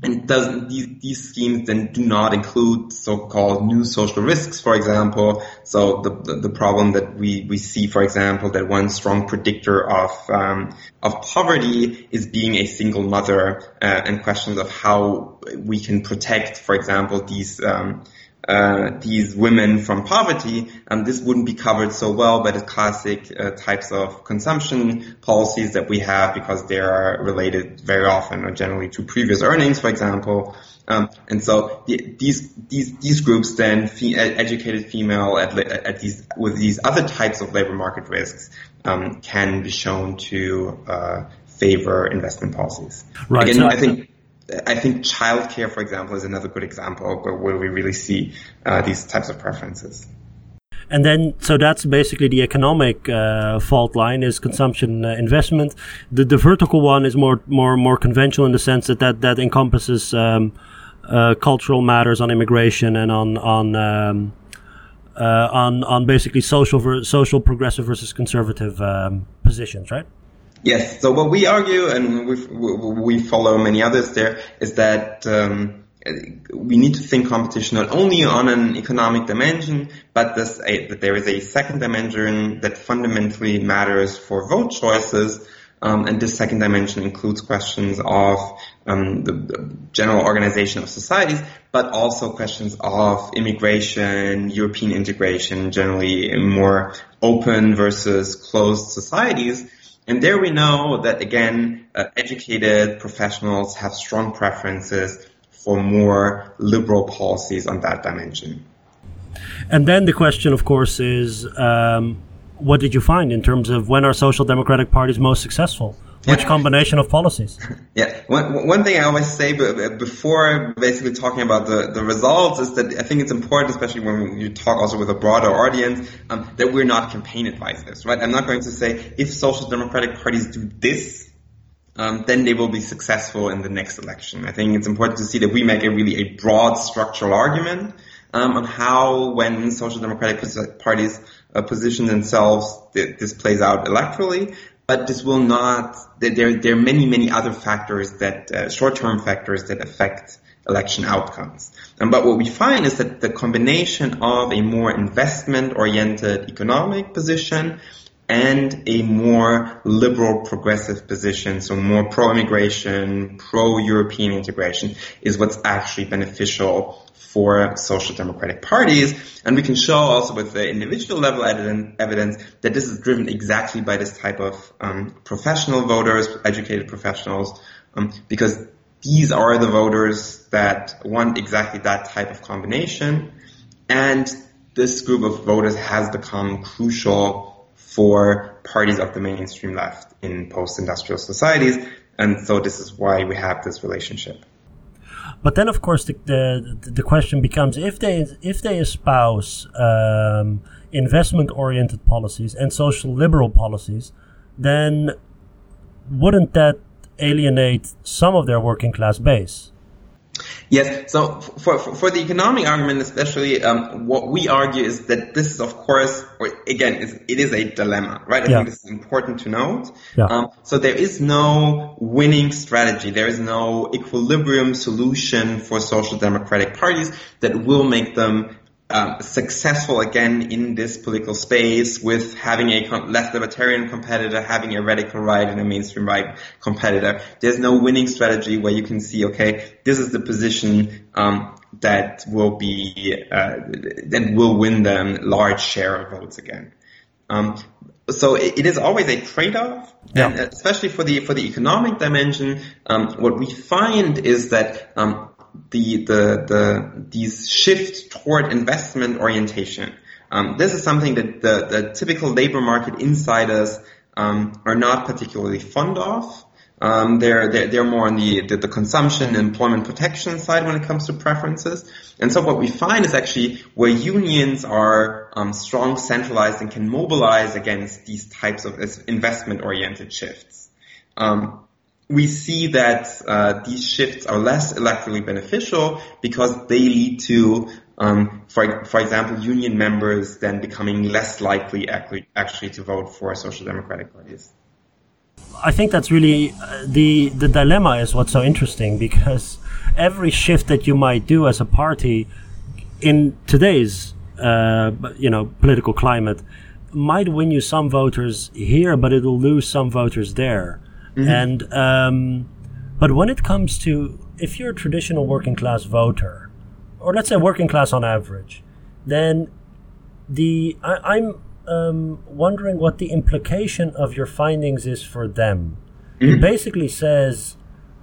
and doesn't these, these schemes then do not include so-called new social risks, for example. So the, the, the problem that we, we see, for example, that one strong predictor of um, of poverty is being a single mother, uh, and questions of how we can protect, for example, these um, uh, these women from poverty, and this wouldn't be covered so well by the classic uh, types of consumption policies that we have because they are related very often or generally to previous earnings, for example. Um, and so the, these these these groups then fe- educated female at, at these with these other types of labor market risks um, can be shown to uh, favor investment policies. Right. Again, so I think I think childcare, for example, is another good example where, we really see uh, these types of preferences. And then, so that's basically the economic uh, fault line is consumption uh, investment. The, the vertical one is more more more conventional in the sense that that, that encompasses um, uh, cultural matters on immigration and on on um, uh, on on basically social ver- social progressive versus conservative um, positions, right? Yes. So what we argue, and we we follow many others there, is that. Um, we need to think competition not only on an economic dimension, but this, a, that there is a second dimension that fundamentally matters for vote choices, um, and this second dimension includes questions of um, the, the, general organization of societies, but also questions of immigration, European integration, generally more open versus closed societies. And there we know that again, uh, educated professionals have strong preferences for more liberal policies on that dimension. And then the question, of course, is um, what did you find in terms of when are social democratic parties most successful? Which yeah. combination of policies? Yeah, one, one thing I always say before basically talking about the, the results is that I think it's important, especially when you talk also with a broader audience, um, that we're not campaign advisors, right? I'm not going to say if social democratic parties do this, um, then they will be successful in the next election. I think it's important to see that we make a really a broad structural argument um, on how, when social democratic parties uh, position themselves, this plays out electorally. But this will not. There, there are many, many other factors that uh, short-term factors that affect election outcomes. Um, but what we find is that the combination of a more investment-oriented economic position and a more liberal progressive position, so more pro-immigration, pro-European integration is what's actually beneficial for social democratic parties. And we can show also with the individual level evidence that this is driven exactly by this type of um, professional voters, educated professionals, um, because these are the voters that want exactly that type of combination. And this group of voters has become crucial for parties of the mainstream left in post-industrial societies. And so this is why we have this relationship. But then, of course, the the, the question becomes if they if they espouse um, investment oriented policies and social liberal policies, then wouldn't that alienate some of their working class base? Yes. So for, for, for the economic argument, especially, um, what we argue is that this is, of course, or again, it is a dilemma, right? I yeah. think this is important to note. Yeah. Um, so there is no winning strategy. There is no equilibrium solution for social democratic parties that will make them um, successful again in this political space with having a left libertarian competitor, having a radical right and a mainstream right competitor. There's no winning strategy where you can see, okay, this is the position um, that will be uh, that will win them large share of votes again. Um, so it, is always a trade-off, yeah. and especially for the for the economic dimension. Um, what we find is that um, the, the, the, these shift toward investment orientation. Um, this is something that the, the typical labor market insiders um, are not particularly fond of. Um, they're, they're, they're more on the, the, the consumption and employment protection side when it comes to preferences. And so what we find is actually where unions are um, strong, centralized, and can mobilize against these types of investment oriented shifts. Um, we see that uh, these shifts are less electorally beneficial because they lead to, um, for, for example, union members then becoming less likely actually, actually to vote for social democratic parties. I think that's really uh, the the dilemma is what's so interesting because every shift that you might do as a party in today's uh, you know political climate might win you some voters here, but it'll lose some voters there. Mm-hmm. And um, but when it comes to if you're a traditional working class voter, or let's say working class on average, then the I, am um, wondering what the implication of your findings is for them. Mm-hmm. It basically says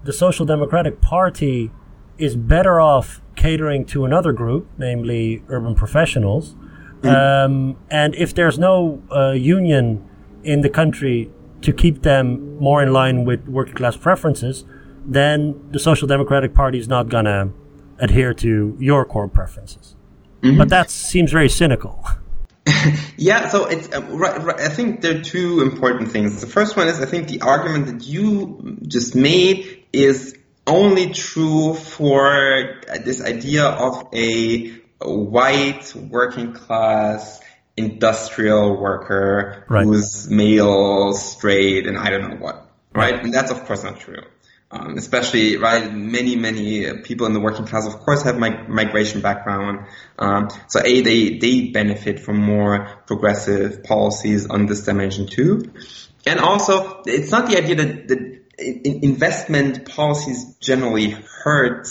the Social Democratic Party is better off catering to another group, namely urban professionals. Mm-hmm. Um, and if there's no uh, union in the country to keep them more in line with working class preferences, then the Social Democratic Party is not going to adhere to your core preferences. Mm-hmm. But that seems very cynical. yeah, so it's uh, right, right, I think there are two important things. The first one is I think the argument that you just made is only true for this idea of a white working class industrial worker Right. who's male, straight, and I don't know what, right? And that's of course not true. Um, especially, right, many, many people in the working class, of course, have mig- migration background. Um, so A, they, they benefit from more progressive policies on this dimension too. And also, it's not the idea that, that investment policies generally hurt,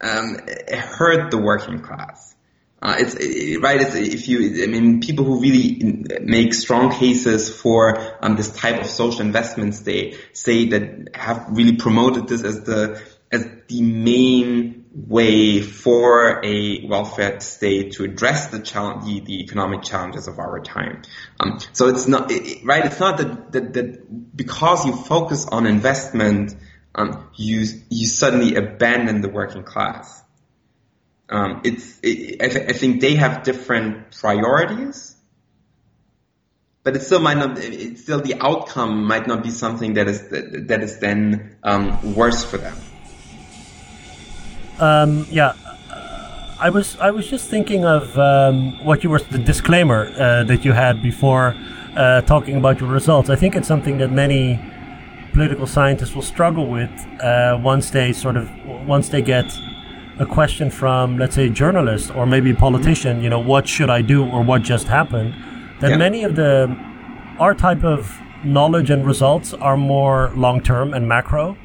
um, hurt the working class. Uh, it's it- right. It's if you, I mean, people who really make strong cases for um, this type of social investments, they say that have really promoted this as the as the main way for a welfare state to address the challenge, the, the economic challenges of our time. Um, so it's not it- right. It's not that, that that because you focus on investment, um, you you suddenly abandon the working class um, it's it, I, th- I think they have different priorities, but it still might not. It's still the outcome might not be something that is that, that is then um, worse for them. Um, yeah, I was I was just thinking of um, what you were the disclaimer uh, that you had before uh, talking about your results. I think it's something that many political scientists will struggle with uh, once they sort of once they get a question from let's say a journalist or maybe a politician. You know, what should I do or what just happened? That Yeah. many of the our type of knowledge and results are more long term and macro.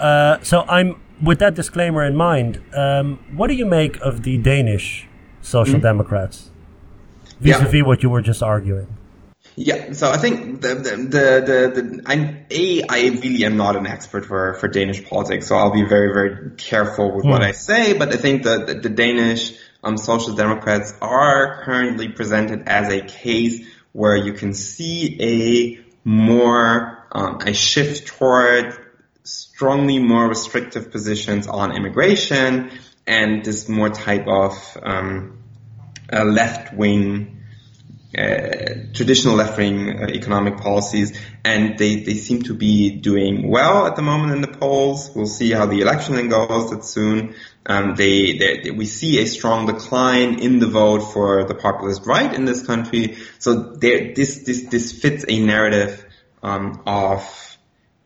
Uh, so I'm with that disclaimer in mind. Um, what do you make of the Danish social democrats vis-a-vis what you were just arguing? Yeah, so I think the the the, the, I'm a I really am not an expert for for Danish politics, so I'll be very very careful with what I say. But I think that the, the Danish um, Social Democrats are currently presented as a case where you can see a more um, a shift toward strongly more restrictive positions on immigration and this more type of um, uh, left wing uh, traditional left-wing uh, economic policies, and they, they seem to be doing well at the moment in the polls. We'll see how the election then goes. That soon. Um, they, they, we see a strong decline in the vote for the populist right in this country. So there, this this this fits a narrative um, of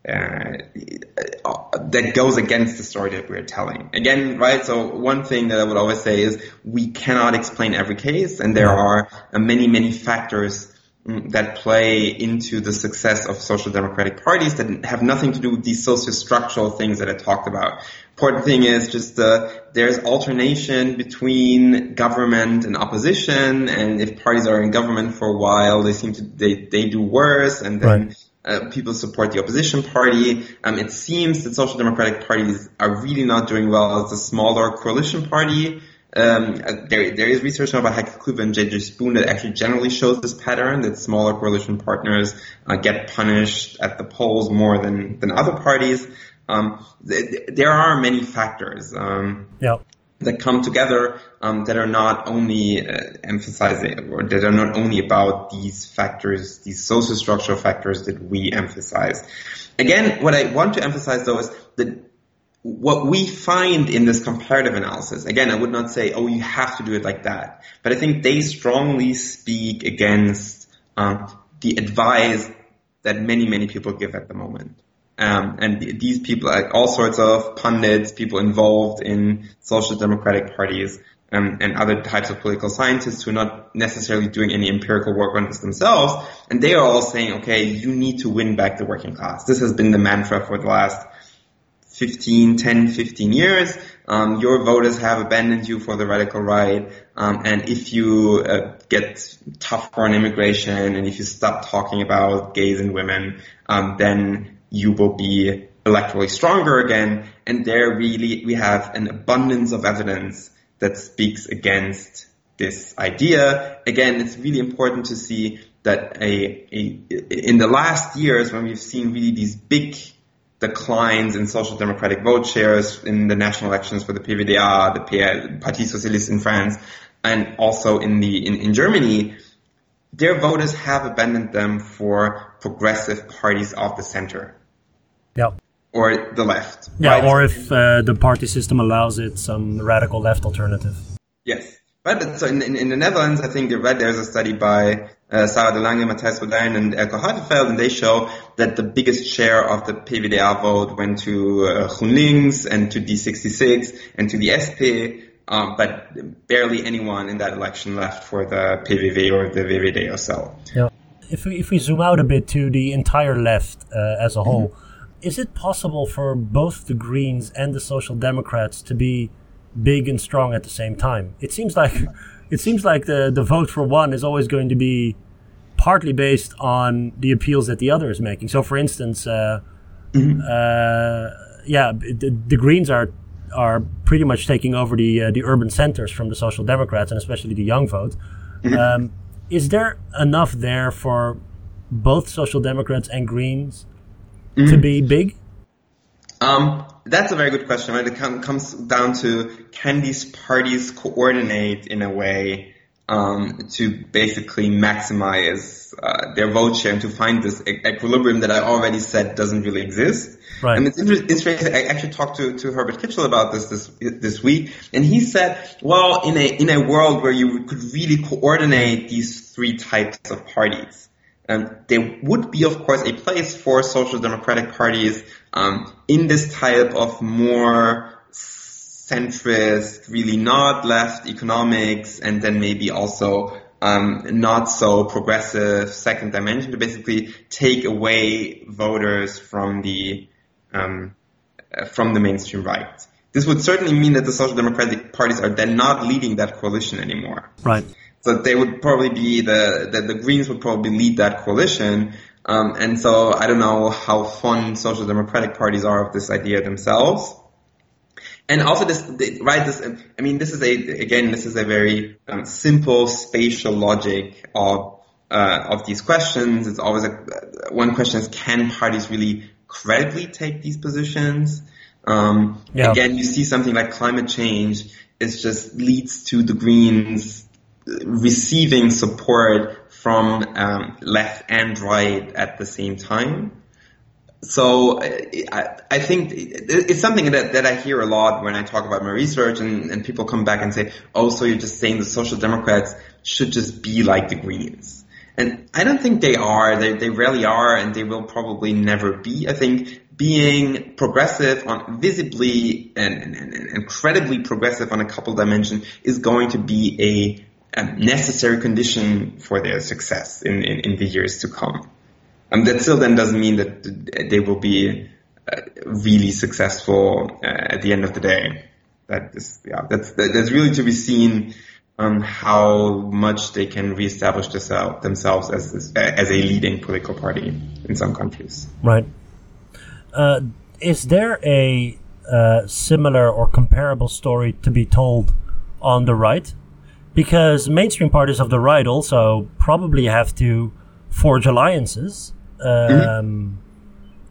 that goes against the story that we're telling. Again, right? So one thing that I would always say is we cannot explain every case, and there are uh, many, many factors mm, that play into the success of social democratic parties that have nothing to do with these socio-structural things that I talked about. Important thing is just uh, there's alternation between government and opposition, and if parties are in government for a while, they seem to they they do worse, and then. Right. Uh, people support the opposition party. Um, it seems that social democratic parties are really not doing well as the smaller coalition party. Um, uh, there, there is research now by Heike Klüver and Jae-Jae Spoon that actually generally shows this pattern that smaller coalition partners uh, get punished at the polls more than, than other parties. Um, th- there are many factors. Um, Yeah. That come together um, that are not only uh, emphasizing or that are not only about these factors, these social structural factors that we emphasize. Again, what I want to emphasize though is that what we find in this comparative analysis, again, I would not say, oh, you have to do it like that, but I think they strongly speak against um, the advice that many, many people give at the moment. Um, and th- these people, like all sorts of pundits, people involved in social democratic parties, um, and other types of political scientists who are not necessarily doing any empirical work on this themselves, and they are all saying, okay, you need to win back the working class. This has been the mantra for the last 15, 10, 15 years. Um, your voters have abandoned you for the radical right. Um, and if you uh, get tougher on immigration and if you stop talking about gays and women, um, then you will be electorally stronger again. And there really, we have an abundance of evidence that speaks against this idea. Again, it's really important to see that a, a, in the last years when we've seen really these big declines in social democratic vote shares in the national elections for the PVDA, the Parti Socialiste in France, and also in the in, in Germany, their voters have abandoned them for progressive parties of the center Yeah. or the left. Yeah, right? or if uh, the party system allows it, some radical left alternative. Yes. Right, so in, in, in, the Netherlands, I think right there's a study by uh, Sarah de Lange, Matthijs Rooduijn, and Eelco Harteveld, and they show that the biggest share of the PvdA vote went to uh, GroenLinks and to D66 and to the SP, um, but barely anyone in that election left for the PVV or the VVD or so. Yeah. If we, if we zoom out a bit to the entire left uh, as a whole, mm-hmm. Is it possible for both the Greens and the Social Democrats to be big and strong at the same time? It seems like it seems like the the vote for one is always going to be partly based on the appeals that the other is making. So, for instance, uh, mm-hmm. uh, yeah, the, the, Greens are are pretty much taking over the uh, the urban centers from the Social Democrats and especially the young vote. Mm-hmm. Um, is there enough there for both Social Democrats and Greens to be big? Um, that's a very good question. Right? It com- comes down to can these parties coordinate in a way um, to basically maximize uh, their vote share and to find this e- equilibrium that I already said doesn't really exist. Right. And it's interesting. I actually talked to, to Herbert Kitschelt about this, this this week, and he said, well, in a in a world where you could really coordinate these three types of parties, um, there would be, of course, a place for social democratic parties um, in this type of more centrist, really not left economics, and then maybe also um, not so progressive second dimension to basically take away voters from the um, uh, from the mainstream right. This would certainly mean that the social democratic parties are then not leading that coalition anymore. Right. So they would probably be the the, the Greens would probably lead that coalition. Um, and so I don't know how fond social democratic parties are of this idea themselves. And also this, right, this, I mean, this is a, again, this is a very um, simple spatial logic of, uh, of these questions. It's always a, one question is, can parties really credibly take these positions? Um, yeah. again, you see something like climate change, it just leads to the Greens receiving support from um, left and right at the same time so I, I, think it's something that, that I hear a lot when I talk about my research and, and people come back and say, oh, so you're just saying the social democrats should just be like the Greens. And I don't think they are. They, they rarely are and they will probably never be. I think being progressive on visibly and, and, and incredibly progressive on a couple dimensions is going to be a, a necessary condition for their success in, in, in the years to come. Um, that still then doesn't mean that they will be uh, really successful uh, at the end of the day. That is, yeah, that's that's really to be seen um, how much they can reestablish themselves as as a leading political party in some countries. Right. Uh, is there a uh, similar or comparable story to be told on the right? Because mainstream parties of the right also probably have to forge alliances mm-hmm. Um,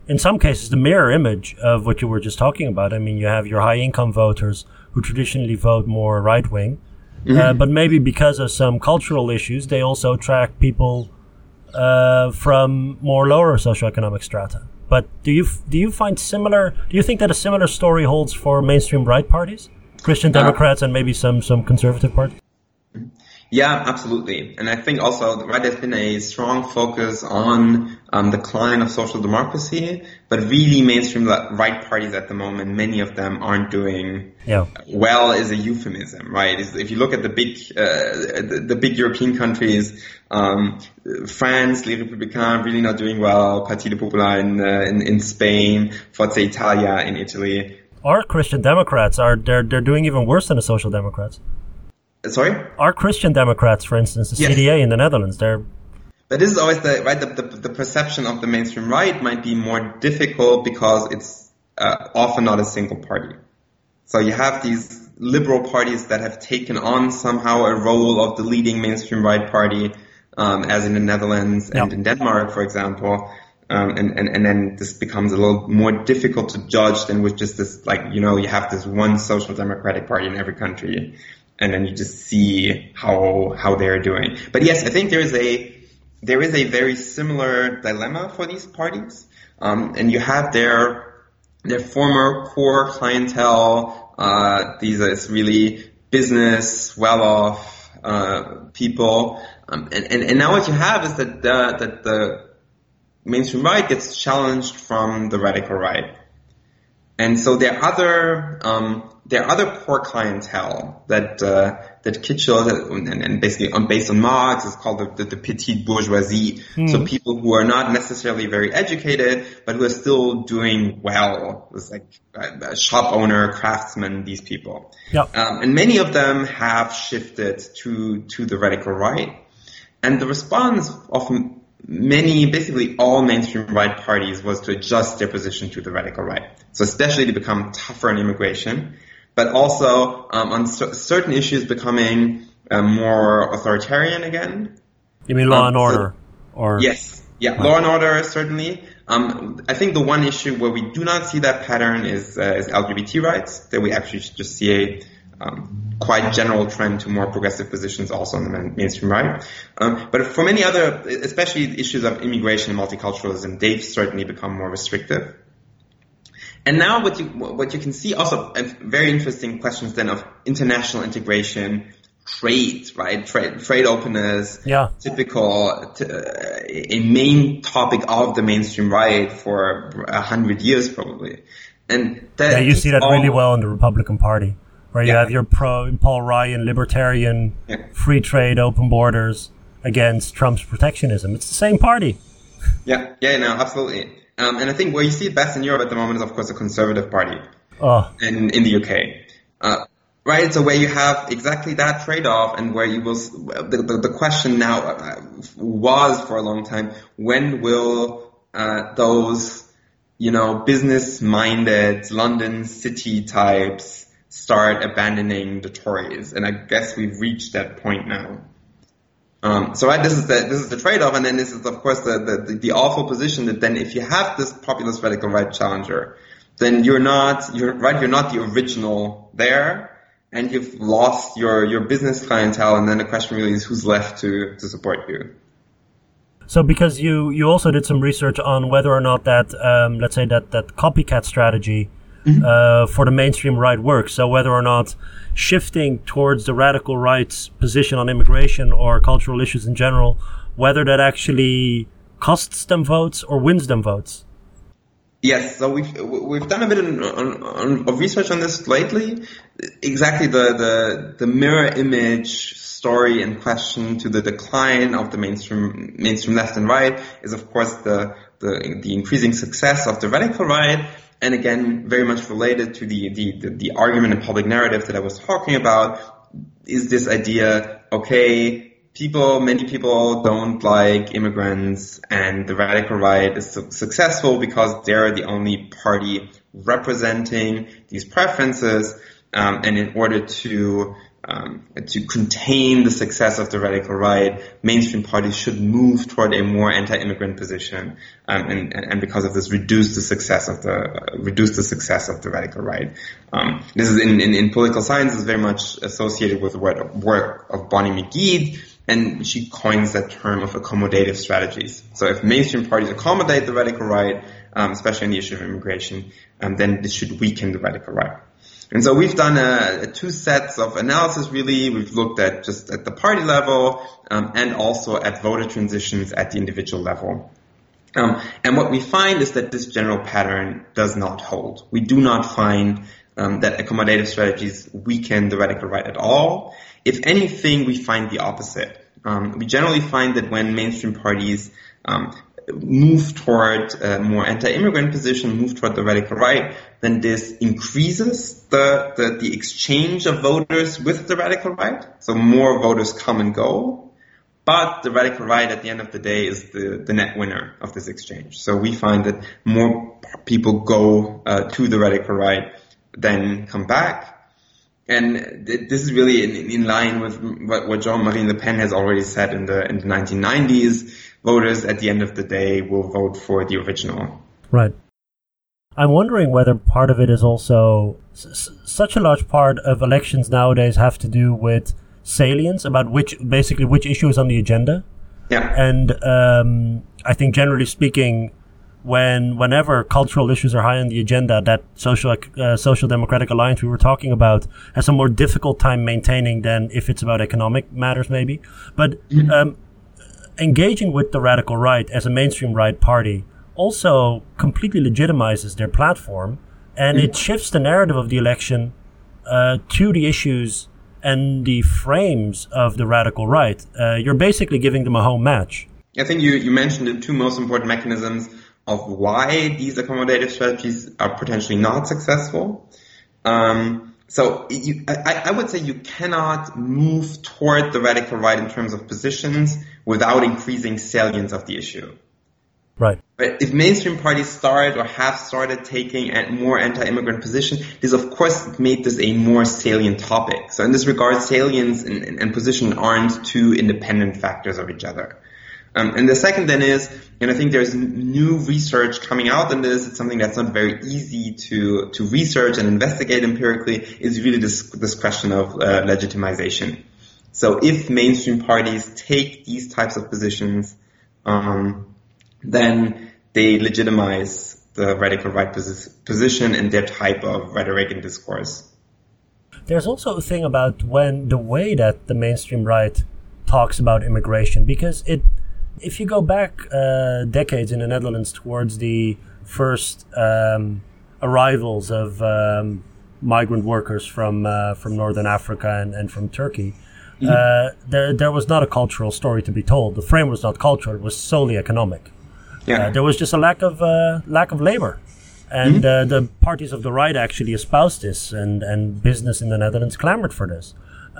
in some cases, the mirror image of what you were just talking about. I mean, you have your high income voters who traditionally vote more right wing, mm-hmm. uh, but maybe because of some cultural issues, they also attract people uh, from more lower socioeconomic strata. But do you do you find similar? Do you think that a similar story holds for mainstream right parties, Christian uh, Democrats, uh, and maybe some some conservative parties? Yeah, absolutely. And I think also, right, there's been a strong focus on um, the decline of social democracy, but really mainstream right parties at the moment, many of them aren't doing yeah. well is a euphemism, right? If you look at the big, uh, the, the, big European countries, um, France, Les Républicains really not doing well, Partido Popular in, uh, in, in Spain, Forza Italia in Italy. Our Christian Democrats are, they're, they're doing even worse than the Social Democrats. Sorry? Our Christian Democrats, for instance, the yes. CDA in the Netherlands, they're but this is always the right. The, the, the, perception of the mainstream right might be more difficult because it's uh, often not a single party. So you have these liberal parties that have taken on somehow a role of the leading mainstream right party, um, as in the Netherlands and in Denmark, for example. Um, and, and, and then this becomes a little more difficult to judge than with just this, like, you know, you have this one social democratic party in every country and then you just see how how they're doing. But yes, I think there is a there is a very similar dilemma for these parties, um, and you have their their former core clientele. Uh, these are really business, well-off uh, people, um, and, and and now what you have is that the, that the mainstream right gets challenged from the radical right, and so there are other um, there are other core clientele that uh, that Kitschelt and, and, basically on, based on Marx is called the, the, the petite bourgeoisie. Mm. So people who are not necessarily very educated, but who are still doing well. It's like a, a shop owner, craftsman, these people. Yep. Um, and many of them have shifted to to the radical right. And the response of many, basically all mainstream right parties was to adjust their position to the radical right. So especially to become tougher on immigration but also um, on c- certain issues becoming uh, more authoritarian again. You mean law um, and order, so, or yes, yeah, law and order certainly. Um, I think the one issue where we do not see that pattern is, uh, is LGBT rights. That we actually just see a um, quite general trend to more progressive positions also on the mainstream right. Um, but for many other, especially issues of immigration and multiculturalism, they've certainly become more restrictive. And now what you what you can see also very interesting questions then of international integration, trade, right? Trade, trade openness, yeah. typical, uh, a main topic of the mainstream right for a hundred years probably. And that yeah, you see that all, really well in the Republican Party, where you yeah. have your pro Paul Ryan libertarian, yeah. free trade, open borders against Trump's protectionism. It's the same party. Yeah, yeah, no, absolutely. Um, and I think where you see it best in Europe at the moment is, of course, the Conservative Party oh. in, in the UK. Uh, right? So where you have exactly that trade-off and where you will, the, the, the question now uh, was for a long time, when will uh, those, you know, business-minded London city types start abandoning the Tories? And I guess we've reached that point now. Um, so right, this is the this is the trade-off, and then this is of course the, the the awful position that then if you have this populist radical right challenger, then you're not you're right you're not the original there, and you've lost your your business clientele, and then the question really is who's left to to support you. So because you you also did some research on whether or not that um, let's say that that copycat strategy mm-hmm. uh, for the mainstream right works. So whether or not shifting towards the radical right's position on immigration or cultural issues in general, whether that actually costs them votes or wins them votes. Yes, so we've we've done a bit on, on, of research on this lately. Exactly the, the the mirror image story in question to the decline of the mainstream mainstream left and right is of course the the, the increasing success of the radical right and again, very much related to the, the, the, the argument and public narrative that I was talking about, is this idea, okay, people, many people don't like immigrants and the radical right is su- successful because they're the only party representing these preferences. Um, and in order to um, to contain the success of the radical right, mainstream parties should move toward a more anti-immigrant position, um, and, and, because of this, reduce the success of the uh, reduce the success of the radical right. Um, this is in, in, in, political science is very much associated with the work of Bonnie Meguid, and she coins that term of accommodative strategies. So if mainstream parties accommodate the radical right, um, especially on the issue of immigration, um, then this should weaken the radical right. And so we've done a, a, two sets of analysis really. We've looked at just at the party level um, and also at voter transitions at the individual level. Um, and what we find is that this general pattern does not hold. We do not find um, that accommodative strategies weaken the radical right at all. If anything, we find the opposite. Um, we generally find that when mainstream parties um, move toward a more anti-immigrant position, move toward the radical right, then this increases the, the, the exchange of voters with the radical right. So more voters come and go. But the radical right at the end of the day is the, the net winner of this exchange. So we find that more people go uh, to the radical right than come back. And this is really in, in line with what, what Jean-Marie Le Pen has already said in the, in the 1990s. Voters at the end of the day will vote for the original. Right. I'm wondering whether part of it is also s- such a large part of elections nowadays have to do with salience about which basically which issue is on the agenda. Yeah. And um, I think generally speaking, when whenever cultural issues are high on the agenda, that social uh, social democratic alliance we were talking about has a more difficult time maintaining than if it's about economic matters, maybe. But um, engaging with the radical right as a mainstream right party also completely legitimizes their platform, and it shifts the narrative of the election uh, to the issues and the frames of the radical right. Uh, you're basically giving them a home match. I think you, you mentioned the two most important mechanisms of why these accommodative strategies are potentially not successful. Um, so you, I, I, would say you cannot move toward the radical right in terms of positions without increasing salience of the issue. Right. But if mainstream parties start or have started taking a more anti-immigrant position, this of course made this a more salient topic. So in this regard, salience and, and, position aren't two independent factors of each other. Um, and the second then is, and I think there's new research coming out on this. It's something that's not very easy to to research and investigate empirically. Is really this this question of uh, legitimization. So if mainstream parties take these types of positions, um, then they legitimize the radical right position and their type of rhetoric and discourse. There's also a thing about when the way that the mainstream right talks about immigration, because it if you go back uh, decades in the Netherlands towards the first um, arrivals of um, migrant workers from uh, from Northern Africa and, and from Turkey, mm-hmm. uh, there there was not a cultural story to be told. The frame was not cultural; it was solely economic. Yeah. Uh, there was just a lack of uh, lack of labor, and mm-hmm. Uh, the parties of the right actually espoused this, and and business in the Netherlands clamored for this.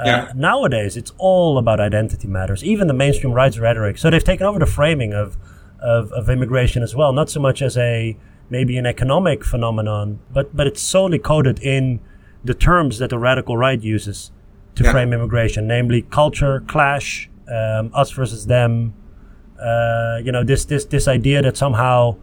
Yeah. Uh, nowadays, it's all about identity matters. Even the mainstream rights rhetoric. So they've taken over the framing of, of, of immigration as well, not so much as a maybe an economic phenomenon, but but it's solely coded in the terms that the radical right uses to yeah. frame immigration, namely culture, clash, um, us versus them. Uh, you know, this this this idea that somehow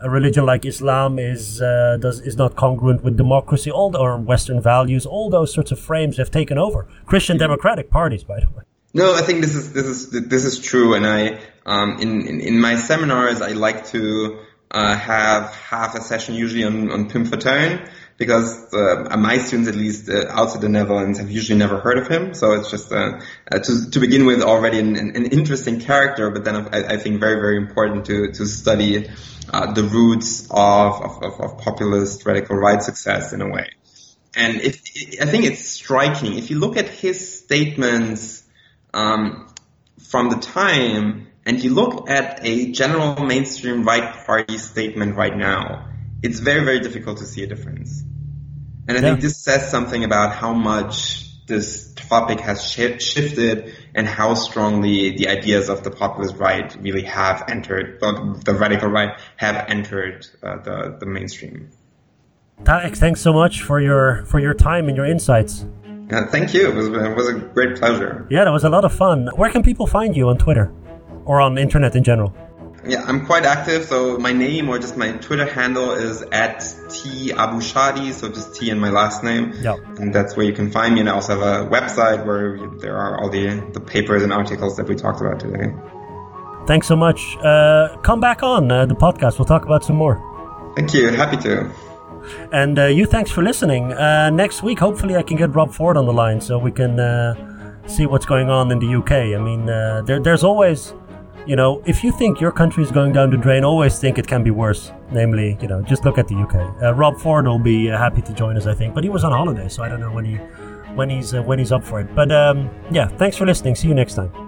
a religion like Islam is uh, does is not congruent with democracy, all the, or Western values, all those sorts of frames have taken over. Christian democratic parties, by the way. No, I think this is this is this is true, and I um, in, in, in my seminars I like to uh, have half a session usually on on Pim Fortuyn because uh, my students, at least uh, outside the Netherlands, have usually never heard of him. So it's just uh, uh to, to begin with already an, an interesting character, but then I, I, think very very important to to study uh, the roots of, of, of, populist radical right success in a way. And if, I think it's striking if you look at his statements um, from the time, and you look at a general mainstream right party statement right now it's very, very difficult to see a difference. And I yeah. think this says something about how much this topic has sh- shifted and how strongly the ideas of the populist right really have entered, the radical right have entered uh, the, the mainstream. Tarik, thanks so much for your for your time and your insights. Yeah, thank you. It was, it was a great pleasure. Yeah, that was a lot of fun. Where can people find you on Twitter or on the internet in general? Yeah, I'm quite active. So my name or just my Twitter handle is at T Abou-Chadi. So just T and my last name. Yeah. And that's where you can find me. And I also have a website where there are all the, the papers and articles that we talked about today. Thanks so much. Uh, come back on uh, the podcast. We'll talk about some more. Thank you. Happy to. And uh, you, thanks for listening. Uh, next week, hopefully, I can get Rob Ford on the line so we can uh, see what's going on in the UK. I mean, uh, there, there's always you know, if you think your country is going down the drain, always think it can be worse. Namely, you know, just look at the UK. Uh, Rob Ford will be uh, happy to join us, I think, but he was on holiday, so I don't know when he when he's uh, when he's up for it. But um, yeah, thanks for listening. See you next time.